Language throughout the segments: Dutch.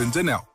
120.nl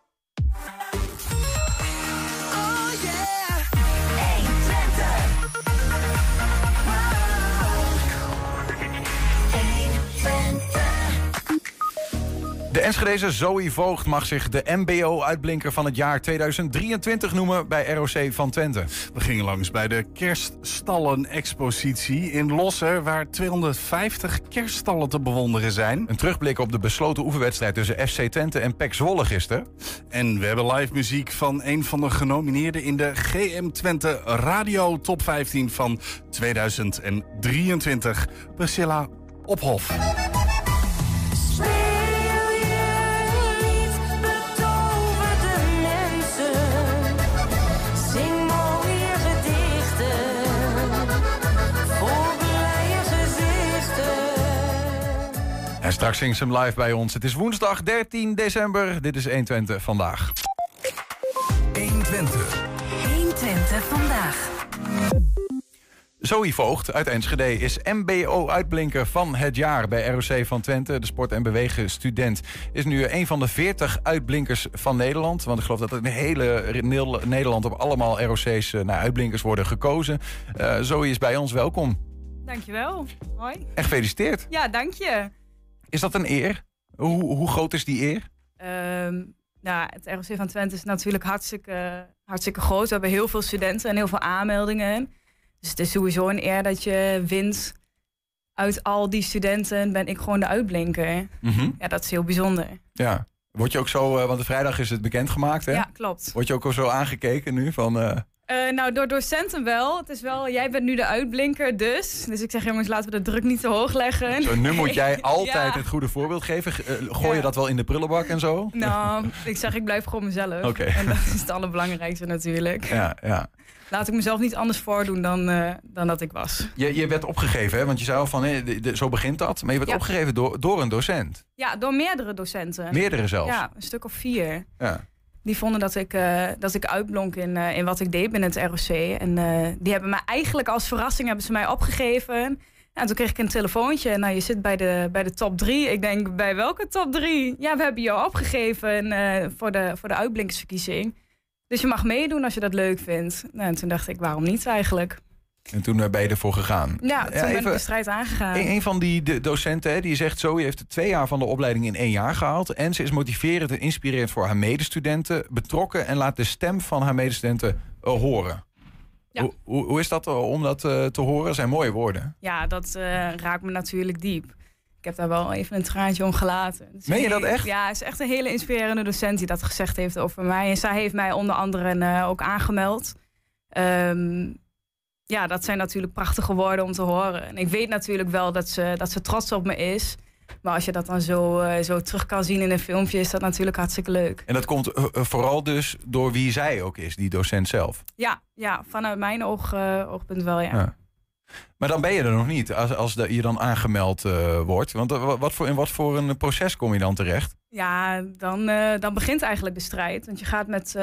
Enschedeze Zoe Voogd mag zich de MBO-uitblinker van het jaar 2023 noemen bij ROC van Twente. We gingen langs bij de kerststallen-expositie in Losser... waar 250 kerststallen te bewonderen zijn. Een terugblik op de besloten oefenwedstrijd tussen FC Twente en PEC Zwolle gisteren. En we hebben live muziek van een van de genomineerden... in de GM Twente Radio Top 15 van 2023. Priscilla Ophof. En straks zingt ze hem live bij ons. Het is woensdag 13 december. Dit is 120 vandaag. 120. 120 vandaag. Zoe Voogd uit Enschede is MBO-uitblinker van het jaar bij ROC van Twente. De sport- en bewegen student is nu een van de 40 uitblinkers van Nederland. Want ik geloof dat in hele Nederland op allemaal ROC's eh, naar uitblinkers worden gekozen. Uh, Zoe is bij ons, welkom. Dankjewel. Hoi. En gefeliciteerd. Ja, dank je. Is dat een eer? Hoe, hoe groot is die eer? Um, nou, het ROC van Twente is natuurlijk hartstikke, hartstikke groot. We hebben heel veel studenten en heel veel aanmeldingen. Dus het is sowieso een eer dat je wint. Uit al die studenten ben ik gewoon de uitblinker. Mm Ja, dat is heel bijzonder. Ja. Word je ook zo, uh, want de vrijdag is het bekendgemaakt, hè? Ja, klopt. Word je ook al zo aangekeken nu van... Uh... Uh, nou, door docenten wel. Het is wel, jij bent nu de uitblinker, dus. Dus ik zeg, jongens, laten we de druk niet te hoog leggen. Zo, nu moet jij altijd ja. het goede voorbeeld geven. Uh, gooi je dat wel in de prullenbak en zo? Nou, ik zeg, ik blijf gewoon mezelf. Okay. En dat is het allerbelangrijkste natuurlijk. Ja, ja. Laat ik mezelf niet anders voordoen dan, uh, dan dat ik was. Je, je werd opgegeven, hè? want je zei al van, hé, de, de, zo begint dat. Maar je werd ja. opgegeven door, door een docent. Ja, door meerdere docenten. Meerdere zelfs? Ja, een stuk of vier. Ja. Die vonden dat ik, uh, dat ik uitblonk in, uh, in wat ik deed binnen het ROC. En uh, die hebben me eigenlijk als verrassing hebben ze mij opgegeven. En toen kreeg ik een telefoontje. Nou, je zit bij de, bij de top drie. Ik denk, bij welke top drie? Ja, we hebben jou opgegeven voor, de, voor de uitblinkersverkiezing. Dus je mag meedoen als je dat leuk vindt. Nou, en toen dacht ik, waarom niet eigenlijk? En toen ben je ervoor gegaan. Ja, toen ja, ben ik de strijd aangegaan. Een, een van die docenten hè, die zegt zo... je heeft twee jaar van de opleiding in één jaar gehaald... en ze is motiverend en inspirerend voor haar medestudenten... betrokken en laat de stem van haar medestudenten uh, horen. Ja. Hoe, hoe, hoe, is dat uh, om dat uh, te horen? Dat zijn mooie woorden. Ja, dat raakt me natuurlijk diep. Ik heb daar wel even een traantje om gelaten. Dus Meen je dat echt? Ja, het is echt een hele inspirerende docent die dat gezegd heeft over mij. En zij heeft mij onder andere ook aangemeld. Um, ja, dat zijn natuurlijk prachtige woorden om te horen. En ik weet natuurlijk wel dat ze, dat ze trots op me is. Maar als je dat dan zo, uh, zo terug kan zien in een filmpje, is dat natuurlijk hartstikke leuk. En dat komt uh, vooral dus door wie zij ook is, die docent zelf? Ja, ja vanuit mijn oog, uh, oogpunt wel, ja. ja. Maar dan ben je er nog niet, als, als de, je dan aangemeld wordt. Want wat voor, in wat voor een proces kom je dan terecht? Ja, dan, uh, dan begint eigenlijk de strijd. Want je gaat met,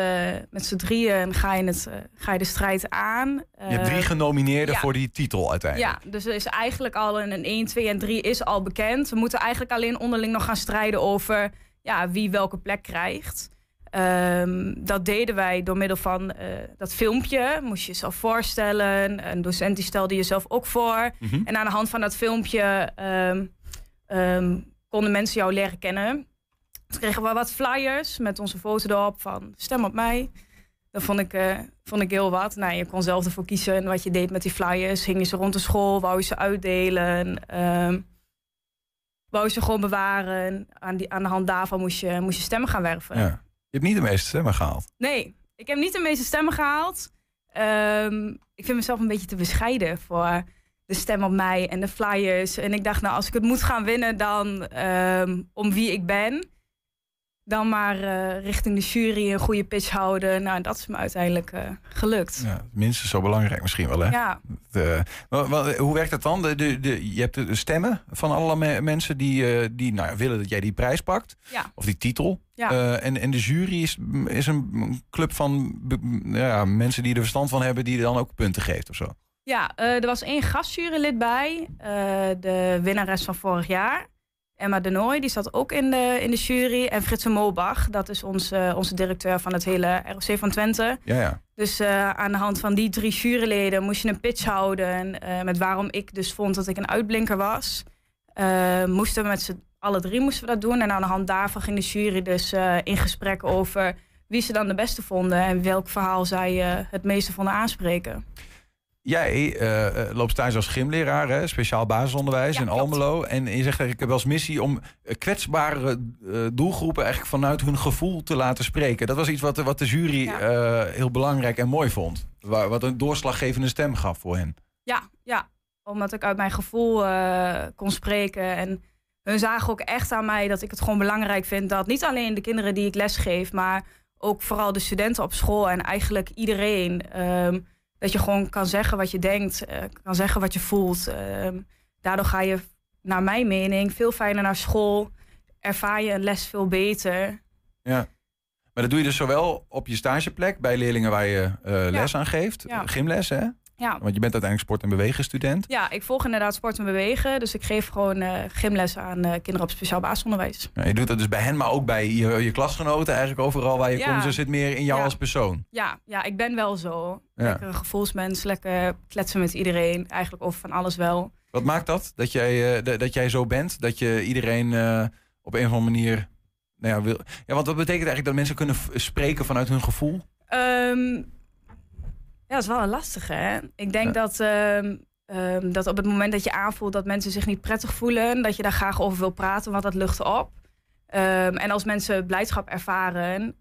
met z'n drieën en ga je, het, ga je de strijd aan. je hebt drie genomineerden ja. voor die titel uiteindelijk. Ja, dus er is eigenlijk al een, een 1, 2 en 3 is al bekend. We moeten eigenlijk alleen onderling nog gaan strijden over ja, wie welke plek krijgt. Um, dat deden wij door middel van dat filmpje. Moest je jezelf voorstellen. Een docent die stelde jezelf ook voor. Mhm. Mm -hmm. En aan de hand van dat filmpje um, um, konden mensen jou leren kennen. Toen kregen we wat flyers met onze foto erop van stem op mij. Dat vond ik, uh, vond ik heel wat. Nou, je kon zelf ervoor kiezen wat je deed met die flyers. Hing je ze rond de school, wou je ze uitdelen. Wou je ze gewoon bewaren. Aan, die, aan de hand daarvan moest je, moest je stemmen gaan werven. Ja. Je hebt niet de meeste stemmen gehaald. Nee, ik heb niet de meeste stemmen gehaald. Um, ik vind mezelf een beetje te bescheiden voor de stem op mij en de flyers. En ik dacht, nou, als ik het moet gaan winnen, dan um, om wie ik ben dan maar uh, richting de jury een goede pitch houden. Nou, dat is me uiteindelijk uh, gelukt. Ja, minstens zo belangrijk misschien wel, hè? Ja. De, wat, hoe werkt het dan? De, de, de, je hebt de stemmen van alle me mensen die, uh, die nou, willen dat jij die prijs pakt. Ja. Of die titel. Ja. en, en de jury is, is een club van ja, mensen die er verstand van hebben... die dan ook punten geeft of zo. Ja, er was één gastjurylid bij. de winnares van vorig jaar. Emma de Nooy, die zat ook in de, in de jury. En Frits Mobach, dat is onze, onze directeur van het hele ROC van Twente. Ja, ja. Dus eh, aan de hand van die drie juryleden moest je een pitch houden. eh, met waarom ik dus vond dat ik een uitblinker was. Eh, moesten we met z'n alle drie moesten we dat doen. En aan de hand daarvan ging de jury dus eh, in gesprek over wie ze dan de beste vonden. En welk verhaal zij eh, het meeste vonden aanspreken. Jij eh, eh, loopt stage als gymleraar, hè? speciaal basisonderwijs Ja, in klopt. Almelo. En je zegt eigenlijk, ik heb als missie om eh, kwetsbare doelgroepen eigenlijk vanuit hun gevoel te laten spreken. Dat was iets wat, de- wat de jury Ja. heel belangrijk en mooi vond. Wa- Wat een doorslaggevende stem gaf voor hen. Ja, ja. Omdat ik uit mijn gevoel kon spreken. En hun zagen ook echt aan mij dat ik het gewoon belangrijk vind dat niet alleen de kinderen die ik lesgeef, maar ook vooral de studenten op school en eigenlijk iedereen. ehm, dat je gewoon kan zeggen wat je denkt, eh, kan zeggen wat je voelt. Ehm, daardoor ga je, naar mijn mening, veel fijner naar school. Ervaar je een les veel beter. Ja. Maar dat doe je dus zowel op je stageplek bij leerlingen waar je eh, les aan geeft. Ja. Gymles, hè? Ja, Want je bent uiteindelijk sport- en bewegenstudent. ja, ik volg inderdaad sport en bewegen. Dus ik geef gewoon eh, gymles aan eh, kinderen op speciaal basisonderwijs. Ja, je doet dat dus bij hen, maar ook bij je, je klasgenoten. Eigenlijk overal waar je Ja. komt. Dus zit meer in jou Ja. als persoon. Ja, ja, ik ben wel zo. Lekker een gevoelsmens, lekker kletsen met iedereen. Eigenlijk over van alles wel. Wat maakt dat? Dat jij, eh, dat jij zo bent? Dat je iedereen op een of andere manier. Nou ja, wil... ja, want wat betekent eigenlijk dat mensen kunnen spreken vanuit hun gevoel? Ehm, ja, dat is wel een lastige, hè? Ik denk Ja. dat, ehm, ehm, dat op het moment dat je aanvoelt dat mensen zich niet prettig voelen... dat je daar graag over wil praten, want dat lucht op. Ehm, en als mensen blijdschap ervaren...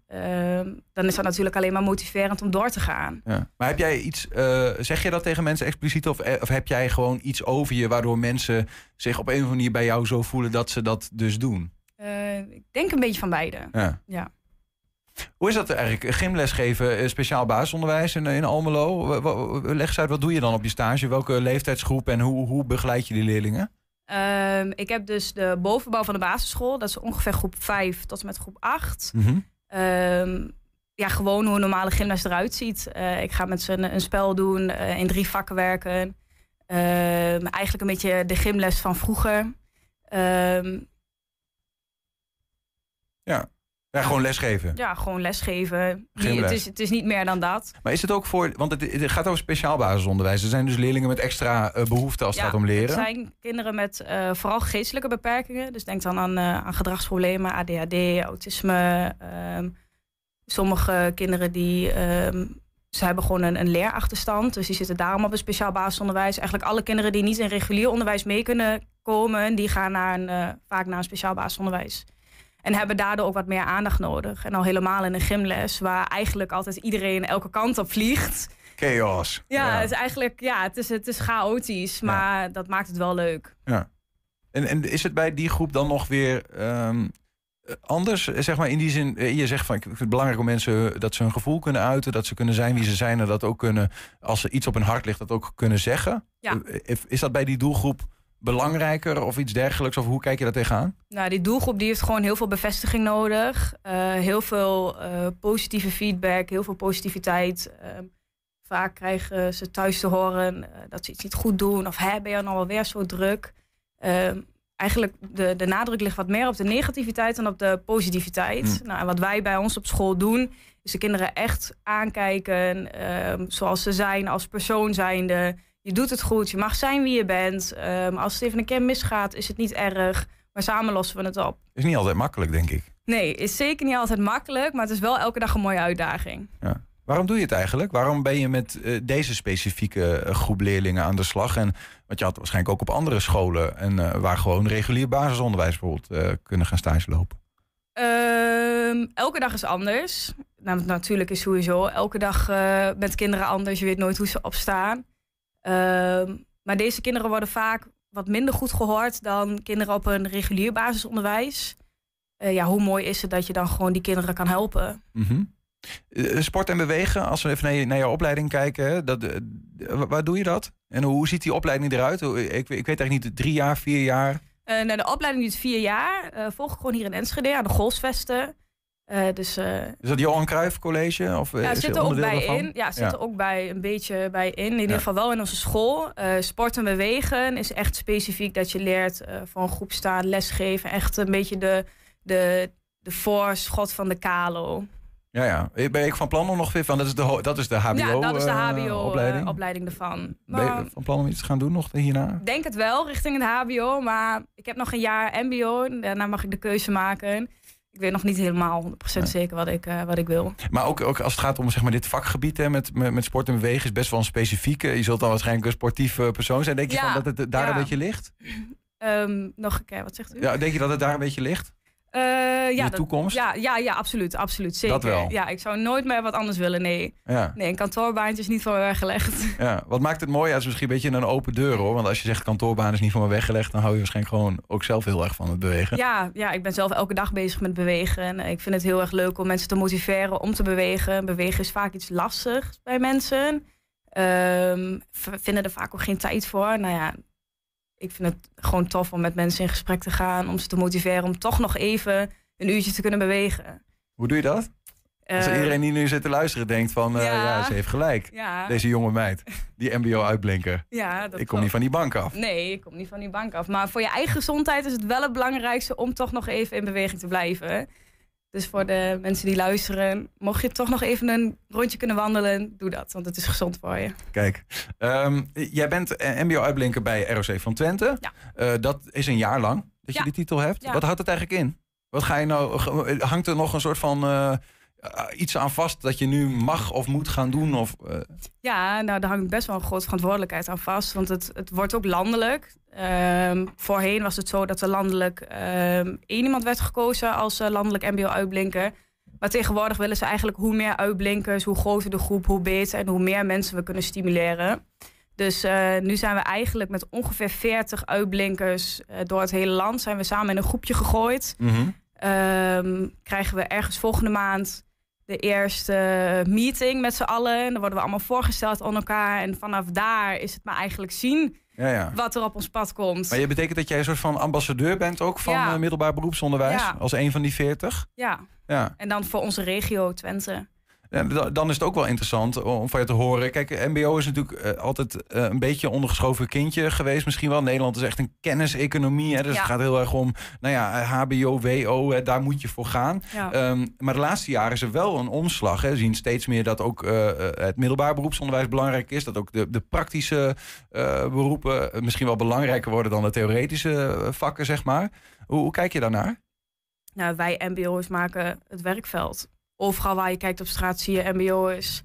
dan is dat natuurlijk alleen maar motiverend om door te gaan. Ja. Maar heb jij iets, eh, zeg je dat tegen mensen expliciet? Of, eh, of heb jij gewoon iets over je waardoor mensen zich op een of andere manier bij jou zo voelen dat ze dat dus doen? Eh, ik denk een beetje van beide. Ja. Ja. Hoe is dat eigenlijk? Gymles geven, eh, speciaal basisonderwijs in, in Almelo. Leg eens uit, wat doe je dan op je stage? Welke leeftijdsgroep en hoe, hoe begeleid je die leerlingen? Ehm, ik heb dus de bovenbouw van de basisschool. Dat is ongeveer groep 5 tot en met groep 8. Ehm, ja, gewoon hoe een normale gymles eruit ziet. Eh, ik ga met ze een, een spel doen, eh, in drie vakken werken. Ehm, eigenlijk een beetje de gymles van vroeger. Ja, gewoon lesgeven. ja, gewoon lesgeven. Die- het, is, het is niet meer dan dat. Maar is het ook voor, want het, het gaat over speciaal basisonderwijs. Er zijn dus leerlingen met extra eh, behoeften als het Ja, gaat om leren. Het zijn kinderen met eh, vooral geestelijke beperkingen. Dus denk dan aan, eh, aan gedragsproblemen, ADHD, autisme. ehm, sommige kinderen die ehm, ze hebben gewoon een, een leerachterstand. Dus die zitten daarom op een speciaal basisonderwijs. Eigenlijk alle kinderen die niet in regulier onderwijs mee kunnen komen, die gaan naar een, vaak naar een speciaal basisonderwijs. En hebben daardoor ook wat meer aandacht nodig. En al helemaal in een gymles, waar eigenlijk altijd iedereen elke kant op vliegt. Chaos. Ja, het is eigenlijk ja, het is, het is chaotisch, maar dat maakt het wel leuk. En, en is het bij die groep dan nog weer ehm, eh, anders? Eh, Zeg maar in die zin, eh, je zegt van ik vind het belangrijk om mensen dat ze hun gevoel kunnen uiten, dat ze kunnen zijn wie ze zijn en dat ook kunnen, als er iets op hun hart ligt, dat ook kunnen zeggen. Ja. Eh, Is dat bij die doelgroep belangrijker of iets dergelijks? Of hoe kijk je daar tegenaan? Nou, die doelgroep die heeft gewoon heel veel bevestiging nodig. Eh, heel veel eh, positieve feedback, heel veel positiviteit. Ehm, vaak krijgen ze thuis te horen eh, dat ze iets niet goed doen. Of hè, ben je nou alweer zo druk? Ehm, eigenlijk de, de nadruk ligt wat meer op de negativiteit dan op de positiviteit. Mm. Nou, en wat wij bij ons op school doen, is de kinderen echt aankijken ehm, zoals ze zijn als persoon zijnde. Je doet het goed, je mag zijn wie je bent. Ehm, als het even een keer misgaat, is het niet erg. Maar samen lossen we het op. Is niet altijd makkelijk, denk ik. Nee, is zeker niet altijd makkelijk, maar het is wel elke dag een mooie uitdaging. Waarom doe je het eigenlijk? Waarom ben je met eh, deze specifieke eh, groep leerlingen aan de slag? En want je had waarschijnlijk ook op andere scholen en eh, waar gewoon regulier basisonderwijs bijvoorbeeld kunnen gaan stage lopen. Ehm, elke dag is anders. Nou, natuurlijk is sowieso elke dag met kinderen anders. Je weet nooit hoe ze opstaan. Ehm, maar deze kinderen worden vaak wat minder goed gehoord dan kinderen op een regulier basisonderwijs. Eh, ja, hoe mooi is het dat je dan gewoon die kinderen kan helpen? Eh, Sport en bewegen, als we even naar je, naar je opleiding kijken, dat, eh, wa- waar doe je dat? En hoe ziet die opleiding eruit? Ik, ik weet eigenlijk niet, drie jaar, vier jaar? Nou, de opleiding duurt vier jaar. Volg ik gewoon hier in Enschede aan de Golfsvesten. Eh, dus eh, Is dat Johan Cruijff College? Of eh, ja, is zit er ook bij daarvan? in. Ja, zit Ja. er ook bij een beetje bij in. In ieder geval wel in onze school. Eh, sport en bewegen is echt specifiek dat je leert eh, voor een groep staan, lesgeven. Echt een beetje de, de, de voorschot van de Kalo. Ja, ja. Ben ik van plan om nog weer van, dat is de, dat is de HBO ja, dat is de eh, HBO-opleiding opleiding. opleiding ervan. Ben je Maar van plan om iets te gaan doen nog hierna? ik denk het wel richting het HBO, maar ik heb nog een jaar MBO. Daarna mag ik de keuze maken. Ik weet nog niet helemaal 100% zeker wat ik, eh, wat ik wil. Maar ook, ook als het gaat om zeg maar, dit vakgebied hè, met, met, met sport en bewegen, is best wel een specifieke. Je zult dan waarschijnlijk een sportief persoon zijn. Denk je Ja, van dat het daar ja. een beetje ligt? Ehm, nog een keer, wat zegt u? Ja, denk je dat het daar een beetje ligt? Eh, In ja, de dat- toekomst? Ja, ja, ja, absoluut, absoluut. Zeker. Dat wel. Ja, ik zou nooit meer wat anders willen, nee. Ja. Nee, een kantoorbaantje is niet voor me weggelegd. ja. Wat maakt het mooi? Ja, het is misschien een beetje een open deur hoor. Want als je zegt kantoorbaan is niet voor me weggelegd, dan hou je waarschijnlijk gewoon ook zelf heel erg van het bewegen. Ja, ja, ik ben zelf elke dag bezig met bewegen. En ik vind het heel erg leuk om mensen te motiveren om te bewegen. Bewegen is vaak iets lastigs bij mensen. V- vinden er vaak ook geen tijd voor. Nou ja, ik vind het gewoon tof om met mensen in gesprek te gaan. Om ze te motiveren om toch nog even een uurtje te kunnen bewegen. Hoe doe je dat? Als Eh, iedereen die nu zit te luisteren denkt van, eh, ja. ja. ze heeft gelijk. Ja, Deze jonge meid, die mbo-uitblinker. ja, dat Ik kom klopt. niet van die bank af. Nee, ik kom niet van die bank af. Maar voor je eigen gezondheid is het wel het belangrijkste om toch nog even in beweging te blijven. Dus voor de mensen die luisteren, mocht je toch nog even een rondje kunnen wandelen, doe dat, want het is gezond voor je. Kijk, ehm, jij bent eh, MBO-uitblinker bij ROC van Twente. Ja. Eh, dat is een jaar lang dat je die titel hebt. Ja. Wat houdt het eigenlijk in? Wat ga je nou, hangt er nog een soort van eh, eh, iets aan vast dat je nu mag of moet gaan doen? Of, eh, Ja, nou daar hangt best wel een grote verantwoordelijkheid aan vast, want het, het wordt ook landelijk. Ehm, voorheen was het zo dat er landelijk ehm, één iemand werd gekozen als eh, landelijk MBO-uitblinker. Maar tegenwoordig willen ze eigenlijk hoe meer uitblinkers, hoe groter de groep, hoe beter en hoe meer mensen we kunnen stimuleren. Dus nu zijn we eigenlijk met ongeveer 40 uitblinkers door het hele land zijn we samen in een groepje gegooid. Ehm, krijgen we ergens volgende maand de eerste meeting met z'n allen. Dan worden we allemaal voorgesteld aan elkaar. En vanaf daar is het maar eigenlijk zien ja, ja. wat er op ons pad komt. Maar je betekent dat jij een soort van ambassadeur bent ook van Ja. eh, middelbaar beroepsonderwijs? Als een van die 40? Ja, Ja. en dan voor onze regio Twente. Dan is het ook wel interessant om van je te horen. Kijk, MBO is natuurlijk eh, altijd eh, een beetje een ondergeschoven kindje geweest. Misschien wel. Nederland is echt een kenniseconomie. Hè, dus Ja. het gaat heel erg om nou ja, eh, HBO, WO. Hè, daar moet je voor gaan. Ja. Ehm, maar de laatste jaren is er wel een omslag. Hè. We zien steeds meer dat ook eh, eh, het middelbaar beroepsonderwijs belangrijk is. Dat ook de, de praktische eh, beroepen eh, misschien wel belangrijker worden dan de theoretische eh, vakken, zeg maar. Hoe, hoe kijk je daarnaar? Nou, wij MBO's maken het werkveld. Overal waar je kijkt op straat zie je MBO's.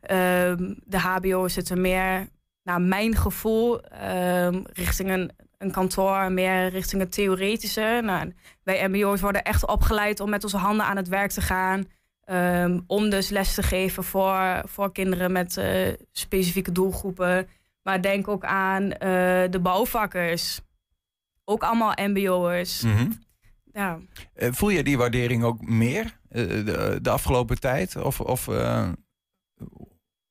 Ehm de HBO's zitten meer, naar mijn gevoel, ehm, richting een, een kantoor, meer richting het theoretische. Nou, wij MBO's worden echt opgeleid om met onze handen aan het werk te gaan. ehm, om dus les te geven voor, voor kinderen met eh, specifieke doelgroepen. Maar denk ook aan eh, de bouwvakkers. Ook allemaal MBO'ers. Ja. Eh, Voel je die waardering ook meer de, de afgelopen tijd? Of, of eh,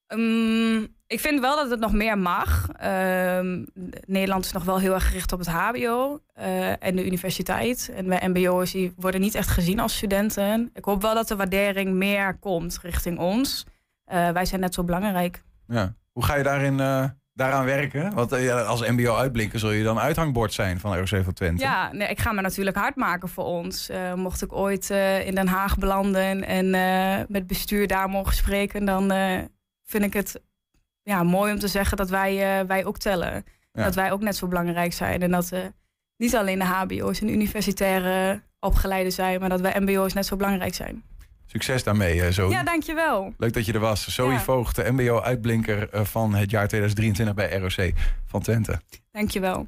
Ehm, ik vind wel dat het nog meer mag. Ehm, Nederland is nog wel heel erg gericht op het HBO eh, en de universiteit. En bij MBO's die worden niet echt gezien als studenten. Ik hoop wel dat de waardering meer komt richting ons. Eh, wij zijn net zo belangrijk. ja. hoe ga je daarin, eh, daaraan werken? Want eh, ja, als MBO-uitblinker zul je dan uithangbord zijn van ROC van Twente. Ja, nee, ik ga me natuurlijk hard maken voor ons. Eh, mocht ik ooit eh, in Den Haag belanden en met bestuur daar mogen spreken, dan vind ik het ja, mooi om te zeggen dat wij, wij ook tellen. Ja. Dat wij ook net zo belangrijk zijn. En dat niet alleen de HBO's en universitaire opgeleiden zijn, maar dat wij MBO's net zo belangrijk zijn. Succes daarmee, eh, Zoe. Ja, dankjewel. Leuk dat je er was. Zoe Ja. Voogd, de MBO-uitblinker eh, van het jaar 2023 bij ROC van Twente. Dankjewel.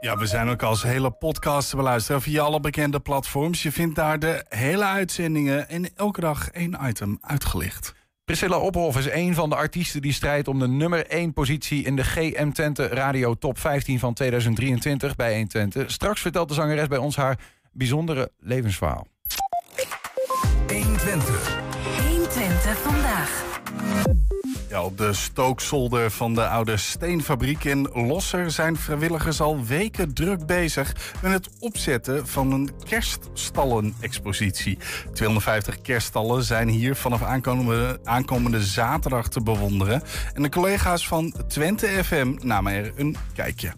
Ja, we zijn ook als hele podcast te beluisteren via alle bekende platforms. Je vindt daar de hele uitzendingen en elke dag één item uitgelicht. Priscilla Ophoff is een van de artiesten die strijdt om de nummer 1 positie in de GM Twente Radio Top 15 van 2023 bij 1 Twente. Straks vertelt de zangeres bij ons haar bijzondere levensverhaal. 120 vandaag. Ja, Ja, op de stookzolder van de oude steenfabriek in Losser zijn vrijwilligers al weken druk bezig met het opzetten van een kerststallen-expositie. 250 kerststallen zijn hier vanaf aankomende, aankomende zaterdag te bewonderen. En de collega's van Twente FM namen er een kijkje.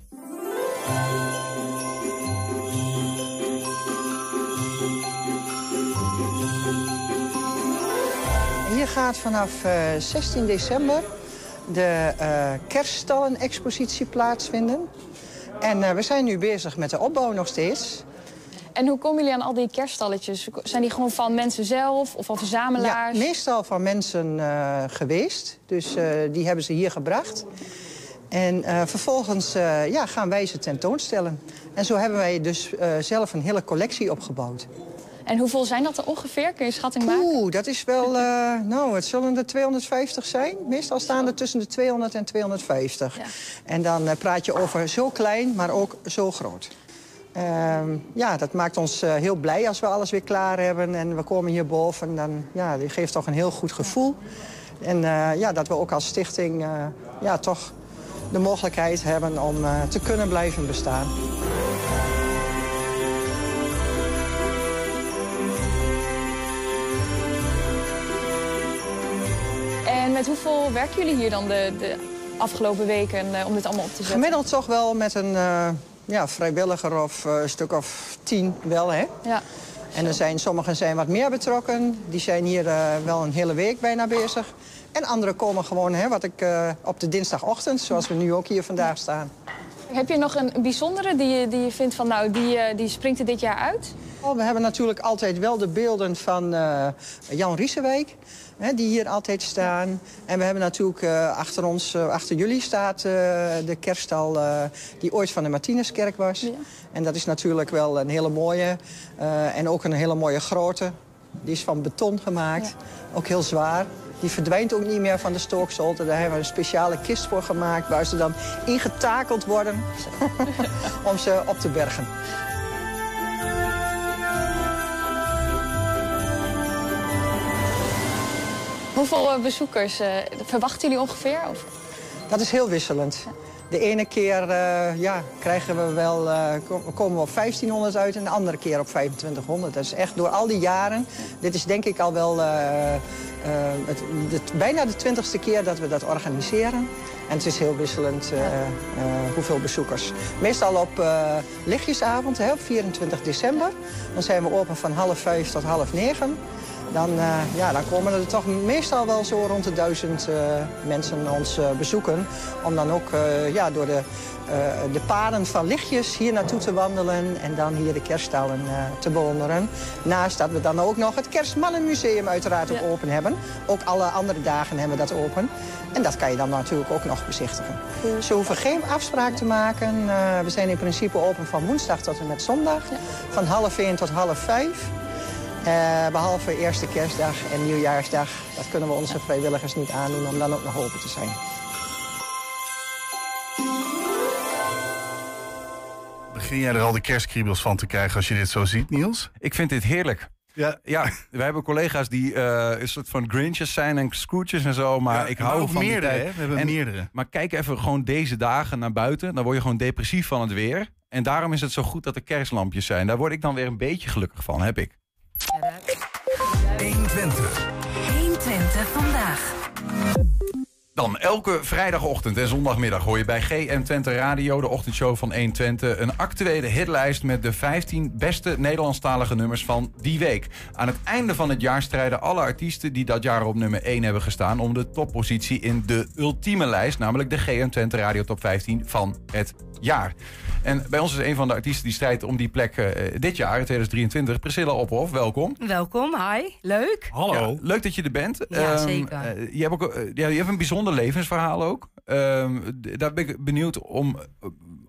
Gaat vanaf eh, 16 december de eh kerststallen-expositie plaatsvinden. En eh, we zijn nu bezig met de opbouw nog steeds. En hoe komen jullie aan al die kerststalletjes? Zijn die gewoon van mensen zelf of van Ja, verzamelaars? meestal van mensen eh, geweest. Dus eh, die hebben ze hier gebracht. En eh, vervolgens eh, ja, gaan wij ze tentoonstellen. En zo hebben wij dus eh, zelf een hele collectie opgebouwd. En hoeveel zijn dat er ongeveer? Kun je schatting maken? Oeh, dat is wel... eh, nou, het zullen er 250 zijn. Meestal staan er tussen de 200 en 250. Ja. En dan eh, praat je over zo klein, maar ook zo groot. Ehm, ja, dat maakt ons eh, heel blij als we alles weer klaar hebben. En we komen hierboven. Dan, ja, die geeft toch een heel goed gevoel. En ja, dat we ook als stichting ja, toch de mogelijkheid hebben om te kunnen blijven bestaan. Met hoeveel werken jullie hier dan de, de afgelopen weken eh, om dit allemaal op te zetten? Gemiddeld toch wel met een eh, ja, vrijwilliger of eh, een stuk of tien wel, hè? Ja. En er zijn, sommigen zijn wat meer betrokken. Die zijn hier wel een hele week bijna bezig. En anderen komen gewoon, hè, wat ik op de dinsdagochtend, zoals we nu ook hier vandaag staan. Heb je nog een bijzondere die je, die je vindt van nou, die, eh, die springt er dit jaar uit? Oh, we hebben natuurlijk altijd wel de beelden van eh, Jan Riesewijk, hè, die hier altijd staan. En we hebben natuurlijk eh, achter ons, achter jullie staat de kerststal die ooit van de Martinuskerk was. Ja. En dat is natuurlijk wel een hele mooie en ook een hele mooie grote. Die is van beton gemaakt, ook heel zwaar. Die verdwijnt ook niet meer van de stookzolder. Daar hebben we een speciale kist voor gemaakt... waar ze dan ingetakeld worden om ze op te bergen. Hoeveel eh, bezoekers eh, verwachten jullie ongeveer? Of? Dat is heel wisselend. De ene keer eh, ja, krijgen we wel, eh, ko- komen we op 1500 uit en de andere keer op 2500. Dat is echt door al die jaren. Dit is denk ik al wel eh, het, bijna de twintigste keer dat we dat organiseren. En het is heel wisselend hoeveel bezoekers. Meestal op lichtjesavond, hè, op 24 december. Dan zijn we open van half vijf tot half negen dan, eh, ja, dan komen er toch meestal wel zo rond de duizend eh, mensen ons eh, bezoeken. Om dan ook ja, door de, de paden van lichtjes hier naartoe te wandelen en dan hier de kerststalen te bewonderen. Naast dat we dan ook nog het Kerstmannenmuseum uiteraard ook open hebben. Ook alle andere dagen hebben we dat open. En dat kan je dan natuurlijk ook nog bezichtigen. Ja. Ze hoeven geen afspraak te maken. We zijn in principe open van woensdag tot en met zondag. Van half één tot half vijf. Eh, behalve eerste kerstdag en nieuwjaarsdag. Dat kunnen we onze vrijwilligers niet aandoen om dan ook nog open te zijn. Begin jij er al de kerstkriebels van te krijgen als je dit zo ziet, Niels? Ik vind dit heerlijk. Ja. ja, we hebben collega's die eh, een soort van Grinches zijn en Scrooges en zo. Maar ik hou van meerdere. We hebben meerdere. Maar kijk even gewoon deze dagen naar buiten. Dan word je gewoon depressief van het weer. En daarom is het zo goed dat er kerstlampjes zijn. Daar word ik dan weer een beetje gelukkig van, heb ik. 120. 120 vandaag. Dan elke vrijdagochtend en zondagmiddag hoor je bij GM Twente Radio, de ochtendshow van 120, een actuele hitlijst met de 15 beste Nederlandstalige nummers van die week. Aan het einde van het jaar strijden alle artiesten die dat jaar op nummer 1 hebben gestaan om de toppositie in de ultieme lijst, namelijk de GM Twente Radio Top 15 van het jaar. En bij ons is een van de artiesten die strijdt om die plek eh, dit jaar, in 2023, Priscilla Ophof. Welkom. Welkom, hi. Leuk. Hallo. Ja, leuk dat je er bent. Ja, Ehm, zeker. eh, je, hebt ook, eh, ja, je hebt een bijzonder levensverhaal ook. Ehm, daar ben ik benieuwd om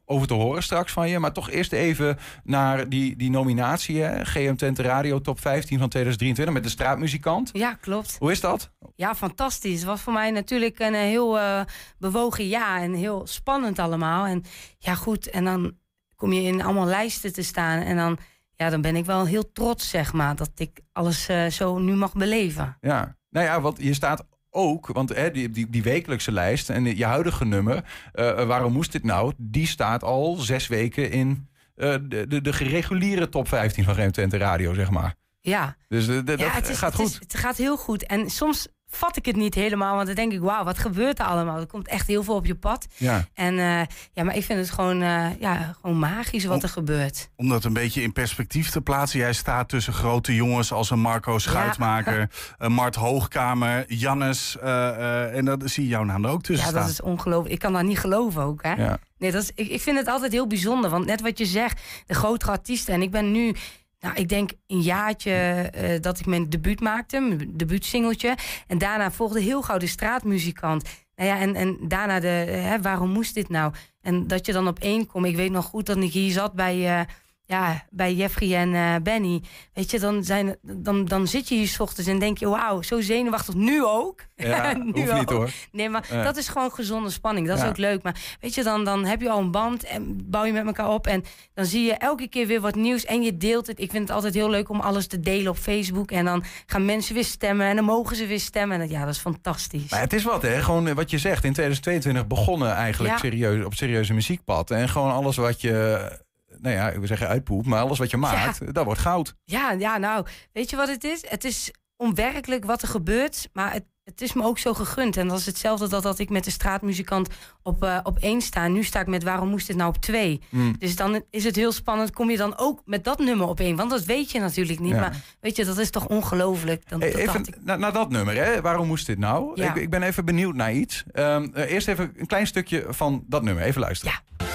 over te horen straks van je. Maar toch eerst even naar die, die nominatie. Hè? GM Twente Radio Top 15 van 2023 met de straatmuzikant. Ja, klopt. Hoe is dat? Ja, fantastisch. Het was voor mij natuurlijk een eh, heel eh, bewogen jaar en heel spannend allemaal. En ja, goed. En dan kom je in allemaal lijsten te staan. En dan, ja, dan ben ik wel heel trots, zeg maar, dat ik alles eh, zo nu mag beleven. Ja. Nou ja, want je staat ook, want hè, die, die, die wekelijkse lijst en je huidige nummer, eh, waarom moest dit nou? Die staat al zes weken in eh, de, de, de gereguliere top 15 van Rem Twente Radio, zeg maar. Ja. Dus de, de- ja, dat het is- gaat het is- goed. het gaat heel goed. En soms vat ik het niet helemaal, want dan denk ik, wauw, wat gebeurt er allemaal? Er komt echt heel veel op je pad. Ja. En eh, ja, maar ik vind het gewoon, eh, ja, gewoon magisch wat er gebeurt. Om dat een beetje in perspectief te plaatsen. Jij staat tussen grote jongens als een Marco Schuitmaker, een Mart Hoogkamer, Jannes. eh, en dan zie je jouw naam er ook tussen Ja, dat staan. is ongelooflijk. Ik kan dat niet geloven ook, hè? Ja. Nee, dat is, ik, ik vind het altijd heel bijzonder. Want net wat je zegt, de grotere artiesten. En ik ben nu, nou, ik denk een jaartje eh, dat ik mijn debuut maakte, mijn debuutsingeltje. En daarna volgde heel gauw de straatmuzikant. Nou ja, en, en daarna de, eh, hè, waarom moest dit nou? En dat je dan op één komt. Ik weet nog goed dat ik hier zat bij, eh, ja, bij Jeffrey en eh, Benny. Weet je, dan, zijn, dan, dan zit je hier 's ochtends en denk je, wauw, zo zenuwachtig. Nu ook. Ja, Nu hoeft niet ook. hoor. Nee, maar Ja. dat is gewoon gezonde spanning. Dat is ook leuk. Maar weet je, dan, dan heb je al een band en bouw je met elkaar op. En dan zie je elke keer weer wat nieuws en je deelt het. Ik vind het altijd heel leuk om alles te delen op Facebook. En dan gaan mensen weer stemmen en dan mogen ze weer stemmen. En ja, dat is fantastisch. Maar het is wat, hè? Gewoon eh, wat je zegt. In 2022 begonnen eigenlijk serieus, op serieuze muziekpad. En gewoon alles wat je, nou ja, ik wil zeggen uitpoept, maar alles wat je maakt, dat wordt goud. Ja, ja, nou, weet je wat het is? Het is onwerkelijk wat er gebeurt, maar het, het is me ook zo gegund. En dat is hetzelfde dat, dat ik met de straatmuzikant op, eh, op één sta. Nu sta ik met waarom moest dit nou op twee? Mm. Dus dan is het heel spannend. Kom je dan ook met dat nummer op één? Want dat weet je natuurlijk niet. Ja. Maar weet je, dat is toch ongelooflijk? Dan, dat even dacht ik, naar, dat nummer, hè? Waarom moest dit nou? Ja. Ik, ik ben even benieuwd naar iets. Ehm, eh, eerst even een klein stukje van dat nummer. Even luisteren. Ja.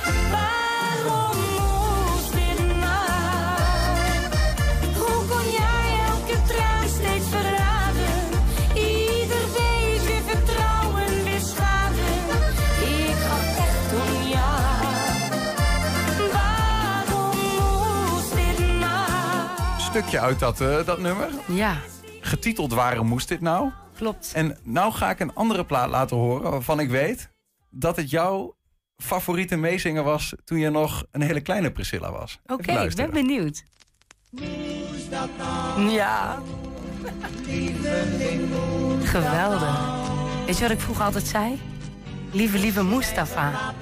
Stukje uit dat, eh, dat nummer. ja, Getiteld Waarom moest dit nou? klopt. En nou ga ik een andere plaat laten horen waarvan ik weet dat het jouw favoriete meezinger was toen je nog een hele kleine Priscilla was. Oké, ik ben benieuwd. Ja. Geweldig. Weet je wat ik vroeger altijd zei? Lieve, lieve Mustafa.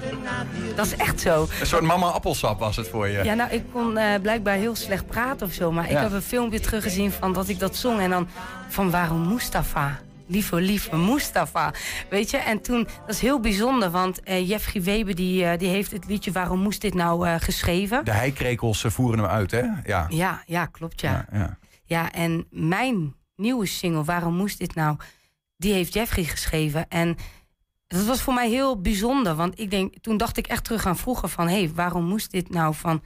Dat is echt zo. Een soort mama appelsap was het voor je. Ja, nou, ik kon eh, blijkbaar heel slecht praten of zo. Maar ik heb een filmpje teruggezien van dat ik dat zong. En dan van waarom Mustafa? Lieve, lieve Mustafa. Weet je, en toen, dat is heel bijzonder. Want eh Jeffrey Weber, die, eh, die heeft het liedje Waarom moest dit nou geschreven. De heikrekels voeren hem uit, hè? Ja. Ja, ja, klopt ja. ja, ja. Ja, en mijn nieuwe single, Waarom moest dit nou? Die heeft Jeffrey geschreven. En dat was voor mij heel bijzonder. Want ik denk, toen dacht ik echt terug aan vroeger van... hé, hey, waarom moest dit nou van...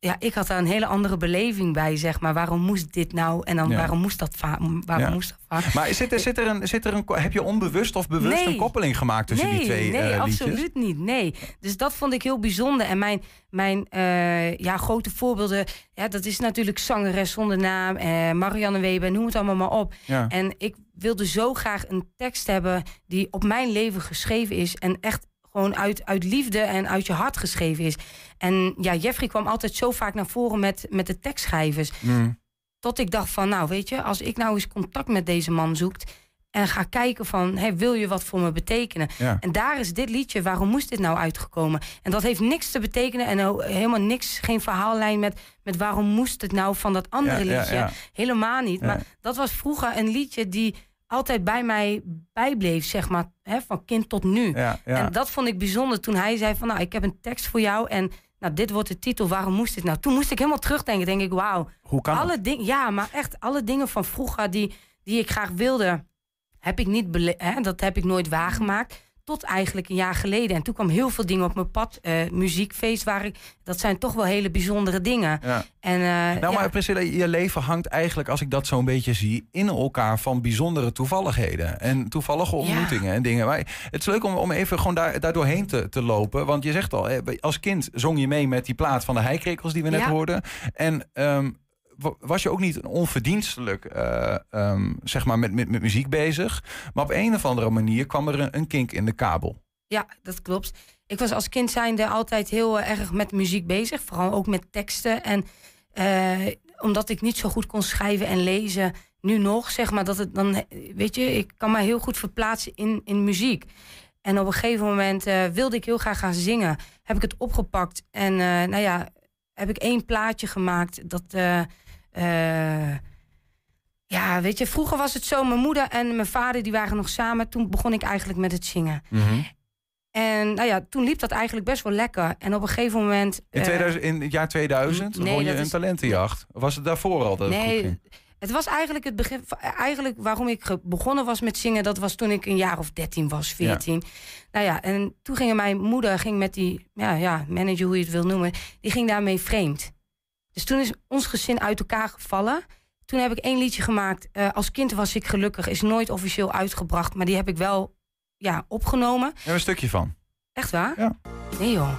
Ja, ik had daar een hele andere beleving bij, zeg maar. Waarom moest dit nou? En dan Ja. waarom moest dat Waarom Ja. moest dat Maar zit er, zit er een, zit er een, heb je onbewust of bewust Nee. een koppeling gemaakt tussen nee, die twee nee, liedjes? absoluut niet. Nee. Dus dat vond ik heel bijzonder. En mijn, mijn eh, ja, grote voorbeelden, ja, dat is natuurlijk zangeres zonder naam, eh, Marianne Weber, noem het allemaal maar op. Ja. En ik wilde zo graag een tekst hebben die op mijn leven geschreven is. En echt gewoon uit, uit liefde en uit je hart geschreven is. En ja, Jeffrey kwam altijd zo vaak naar voren met, met de tekstschrijvers. Mm. Tot ik dacht van, nou weet je, als ik nou eens contact met deze man zoekt... en ga kijken van, hey, wil je wat voor me betekenen? Ja. En daar is dit liedje, waarom moest dit nou uitgekomen? En dat heeft niks te betekenen en helemaal niks, geen verhaallijn met, met waarom moest het nou van dat andere Ja, liedje. ja. Helemaal niet. Maar dat was vroeger een liedje die altijd bij mij bijbleef, zeg maar, hè, van kind tot nu. Ja, ja. En dat vond ik bijzonder toen hij zei van, nou, ik heb een tekst voor jou en nou, dit wordt de titel, waarom moest dit nou? Toen moest ik helemaal terugdenken, denk ik, wauw. Hoe kan alle dat? dingen, ja, maar echt alle dingen van vroeger die, die ik graag wilde, heb ik niet hè, dat heb ik nooit waargemaakt. Tot eigenlijk een jaar geleden. En toen kwam heel veel dingen op mijn pad. Eh, muziekfeest, waar ik, dat zijn toch wel hele bijzondere dingen. Ja. En, eh, Nou, ja, maar Priscilla, je leven hangt eigenlijk, als ik dat zo'n beetje zie, in elkaar van bijzondere toevalligheden. En toevallige ontmoetingen en dingen. Maar het is leuk om, om even gewoon daar, daar doorheen te, te lopen. Want je zegt al, als kind zong je mee met die plaat van de heikrekels die we net Ja. hoorden. En wa- was je ook niet onverdienstelijk eh, ehm, zeg maar met, met, met muziek bezig. Maar op een of andere manier kwam er een, kink in de kabel. ja, dat klopt. Ik was als kind zijnde altijd heel eh, erg met muziek bezig. Vooral ook met teksten. En eh, omdat ik niet zo goed kon schrijven en lezen... nu nog, zeg maar, dat het dan, weet je, ik kan me heel goed verplaatsen in, in muziek. En op een gegeven moment wilde ik heel graag gaan zingen. Heb ik het opgepakt en, nou ja, heb ik één plaatje gemaakt. Dat, eh, eh, ja, weet je, vroeger was het zo, mijn moeder en mijn vader, die waren nog samen. Toen begon ik eigenlijk met het zingen. Mhm. En nou ja, toen liep dat eigenlijk best wel lekker. En op een gegeven moment. In, eh, 2000, in het jaar 2000 nee, won je een is- talentenjacht. Was het daarvoor al dat het goed nee, ging? het was eigenlijk het begin. Eigenlijk waarom ik begonnen was met zingen, dat was toen ik een jaar of 13 was, 14. Nou ja, en toen ging mijn moeder ging met die ja, ja, manager, hoe je het wil noemen, die ging daarmee vreemd. Dus toen is ons gezin uit elkaar gevallen. Toen heb ik één liedje gemaakt. eh, als kind was ik gelukkig, is nooit officieel uitgebracht, maar die heb ik wel ja, opgenomen. Even een stukje van. Echt waar? Ja. Nee joh.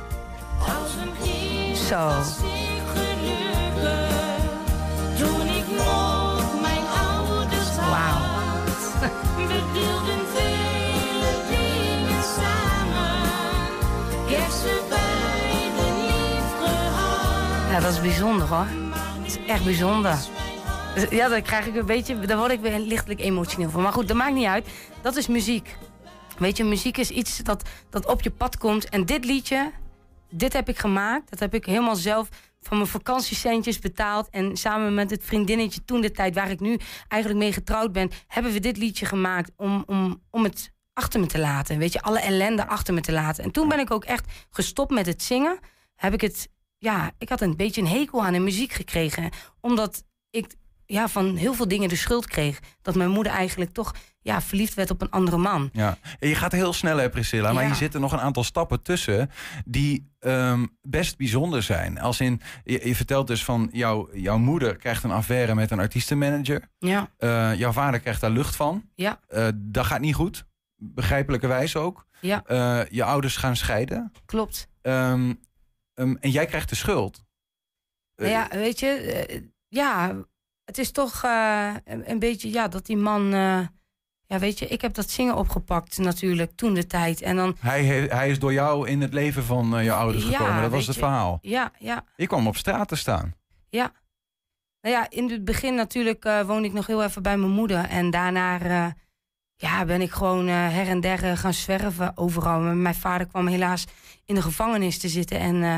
Als een kind Zo. Dat is bijzonder hoor. Dat is echt bijzonder. Ja, dan krijg ik een beetje, daar word ik weer lichtelijk emotioneel van. Maar goed, dat maakt niet uit. Dat is muziek. Weet je, muziek is iets dat, dat op je pad komt. En dit liedje, dit heb ik gemaakt. Dat heb ik helemaal zelf van mijn vakantiecentjes betaald. En samen met het vriendinnetje toen de tijd waar ik nu eigenlijk mee getrouwd ben, hebben we dit liedje gemaakt om, om, om het achter me te laten. Weet je, alle ellende achter me te laten. En toen ben ik ook echt gestopt met het zingen. Heb ik het, ja, ik had een beetje een hekel aan de muziek gekregen. Omdat ik ja, van heel veel dingen de schuld kreeg. Dat mijn moeder eigenlijk toch ja, verliefd werd op een andere man. Ja. En je gaat heel snel, hè, Priscilla. Maar Ja. hier zitten nog een aantal stappen tussen die ehm, best bijzonder zijn. Als in, je, je vertelt dus van jouw, jouw moeder krijgt een affaire met een artiestenmanager. Ja, Eh, jouw vader krijgt daar lucht van. ja, Eh, dat gaat niet goed. Begrijpelijkerwijs ook. ja, Eh, je ouders gaan scheiden. klopt. Ehm, ehm, en jij krijgt de schuld. Eh, Nou ja, weet je, eh, ja, het is toch eh, een, een beetje, ja, dat die man, eh, ja, weet je, ik heb dat zingen opgepakt natuurlijk toen de tijd. En dan, hij, hij is door jou in het leven van eh, je ouders Ja, gekomen. Dat was het je. verhaal. ja, ja, Je kwam op straat te staan. ja. Nou ja, in het begin natuurlijk eh, woonde ik nog heel even bij mijn moeder. En daarna eh, ja, ben ik gewoon eh, her en der eh, gaan zwerven overal. Mijn vader kwam helaas in de gevangenis te zitten. En eh,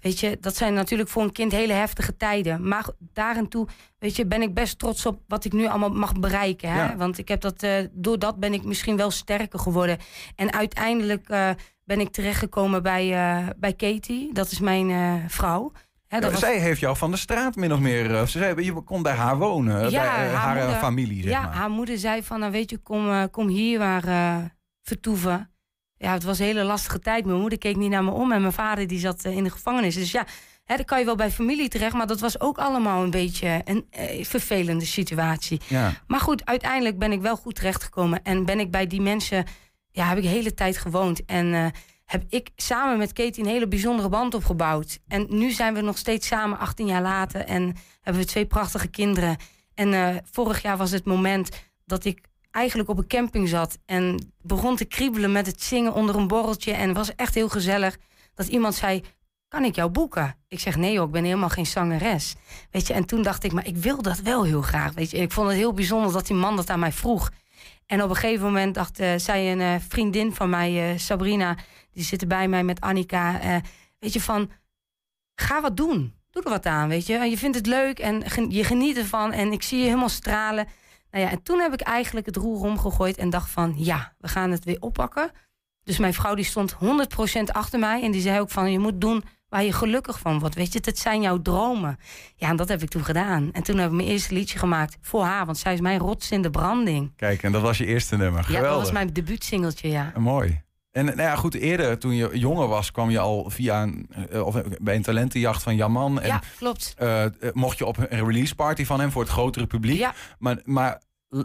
weet je, dat zijn natuurlijk voor een kind hele heftige tijden. Maar daar en toe, weet je, ben ik best trots op wat ik nu allemaal mag bereiken. Hè? Ja. Want ik heb dat, eh, door dat ben ik misschien wel sterker geworden. En uiteindelijk ben ik terechtgekomen bij, bij Katie. Dat is mijn vrouw. Ja, was- Zij heeft jou van de straat min of meer. eh, Ze zei, je kon bij haar wonen. Ja, bij eh, haar haar, eh, moeder- familie, zeg ja, maar. haar moeder zei van, nou weet je, kom, kom hier maar eh, vertoeven. Ja, het was een hele lastige tijd. Mijn moeder keek niet naar me om en mijn vader die zat in de gevangenis. Dus ja, hè, dan kan je wel bij familie terecht, maar dat was ook allemaal een beetje een vervelende situatie. Ja. Maar goed, uiteindelijk ben ik wel goed terechtgekomen en ben ik bij die mensen, ja, heb ik de hele tijd gewoond. En heb ik samen met Katie een hele bijzondere band opgebouwd. En nu zijn we nog steeds samen, 18 jaar later, en hebben we twee prachtige kinderen. En eh, vorig jaar was het moment dat ik eigenlijk op een camping zat en begon te kriebelen met het zingen onder een borreltje. En was echt heel gezellig dat iemand zei: Kan ik jou boeken? Ik zeg: Nee, joh, ik ben helemaal geen zangeres. Weet je, en toen dacht ik: Maar ik wil dat wel heel graag. Weet je, ik vond het heel bijzonder dat die man dat aan mij vroeg. En op een gegeven moment dacht eh, zij een eh, vriendin van mij, eh, Sabrina, die zit bij mij met Annika. weet je, van ga wat doen. Doe er wat aan, weet je. Je vindt het leuk en je geniet ervan. En ik zie je helemaal stralen. Nou ja, en toen heb ik eigenlijk het roer omgegooid en dacht van... ja, we gaan het weer oppakken. Dus mijn vrouw die stond 100% achter mij. En die zei ook van, je moet doen waar je gelukkig van wordt. Weet je, het zijn jouw dromen. Ja, en dat heb ik toen gedaan. En toen heb ik mijn eerste liedje gemaakt voor haar. Want zij is mijn rots in de branding. Kijk, en dat was je eerste nummer. Ja, Geweldig. dat was mijn debuutsingeltje, ja. Eh, Mooi. En nou ja, goed, eerder toen je jonger was, kwam je al via een, eh, of bij een talentenjacht van Jaman. En ja, klopt. eh, eh, mocht je op een release party van hem voor het grotere publiek. Ja, Maar, maar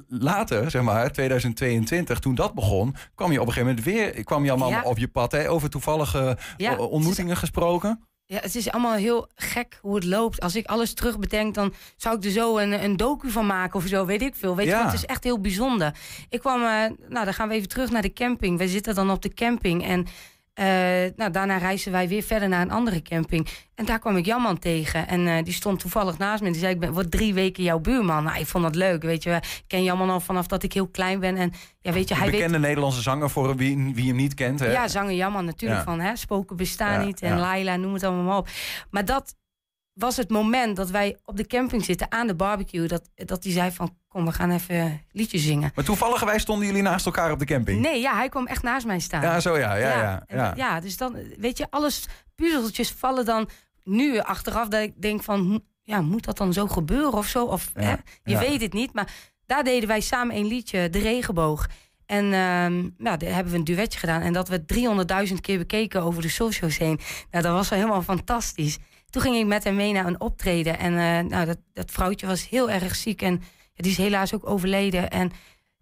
later, zeg maar, 2022, toen dat begon, kwam je op een gegeven moment weer, kwam Jaman Ja. op je pad. Hè, over toevallige Ja, o- ontmoetingen gesproken. Ja, het is allemaal heel gek hoe het loopt. Als ik alles terug bedenk, dan zou ik er zo een, een docu van maken of zo, weet ik veel. Weet je, Ja. het is echt heel bijzonder. Ik kwam, eh, nou dan gaan we even terug naar de camping. We zitten dan op de camping en Eh, nou, daarna reisden wij weer verder naar een andere camping. En daar kwam ik Jamman tegen. En eh, die stond toevallig naast me. Die zei, ik ben word drie weken jouw buurman. Nou, ik vond dat leuk, weet je. Ik ken Jamman al vanaf dat ik heel klein ben. En ja, weet je, hij weet... Bekende Nederlandse zanger voor wie, wie hem niet kent. Hè? Ja, zanger Jammer natuurlijk. Ja. Van hè, spoken bestaan Ja, niet. En. Laila, noem het allemaal maar op. Maar dat was het moment dat wij op de camping zitten aan de barbecue. Dat, dat hij zei van, kom, we gaan even liedjes zingen. Maar toevallig wij stonden jullie naast elkaar op de camping. Nee, ja, hij kwam echt naast mij staan. Ja, zo ja. Ja, ja, ja. ja, dus dan, weet je, alles, puzzeltjes vallen dan nu achteraf dat ik denk van, ja, moet dat dan zo gebeuren of zo? Of, hè? Je weet het niet, maar daar deden wij samen een liedje, De Regenboog. En ehm, ja, daar hebben we een duetje gedaan. En dat werd 300.000 keer bekeken over de socials heen. Nou, dat was wel helemaal fantastisch. Toen ging ik met hem mee naar een optreden. En eh, nou, dat, dat vrouwtje was heel erg ziek. En ja, die is helaas ook overleden. En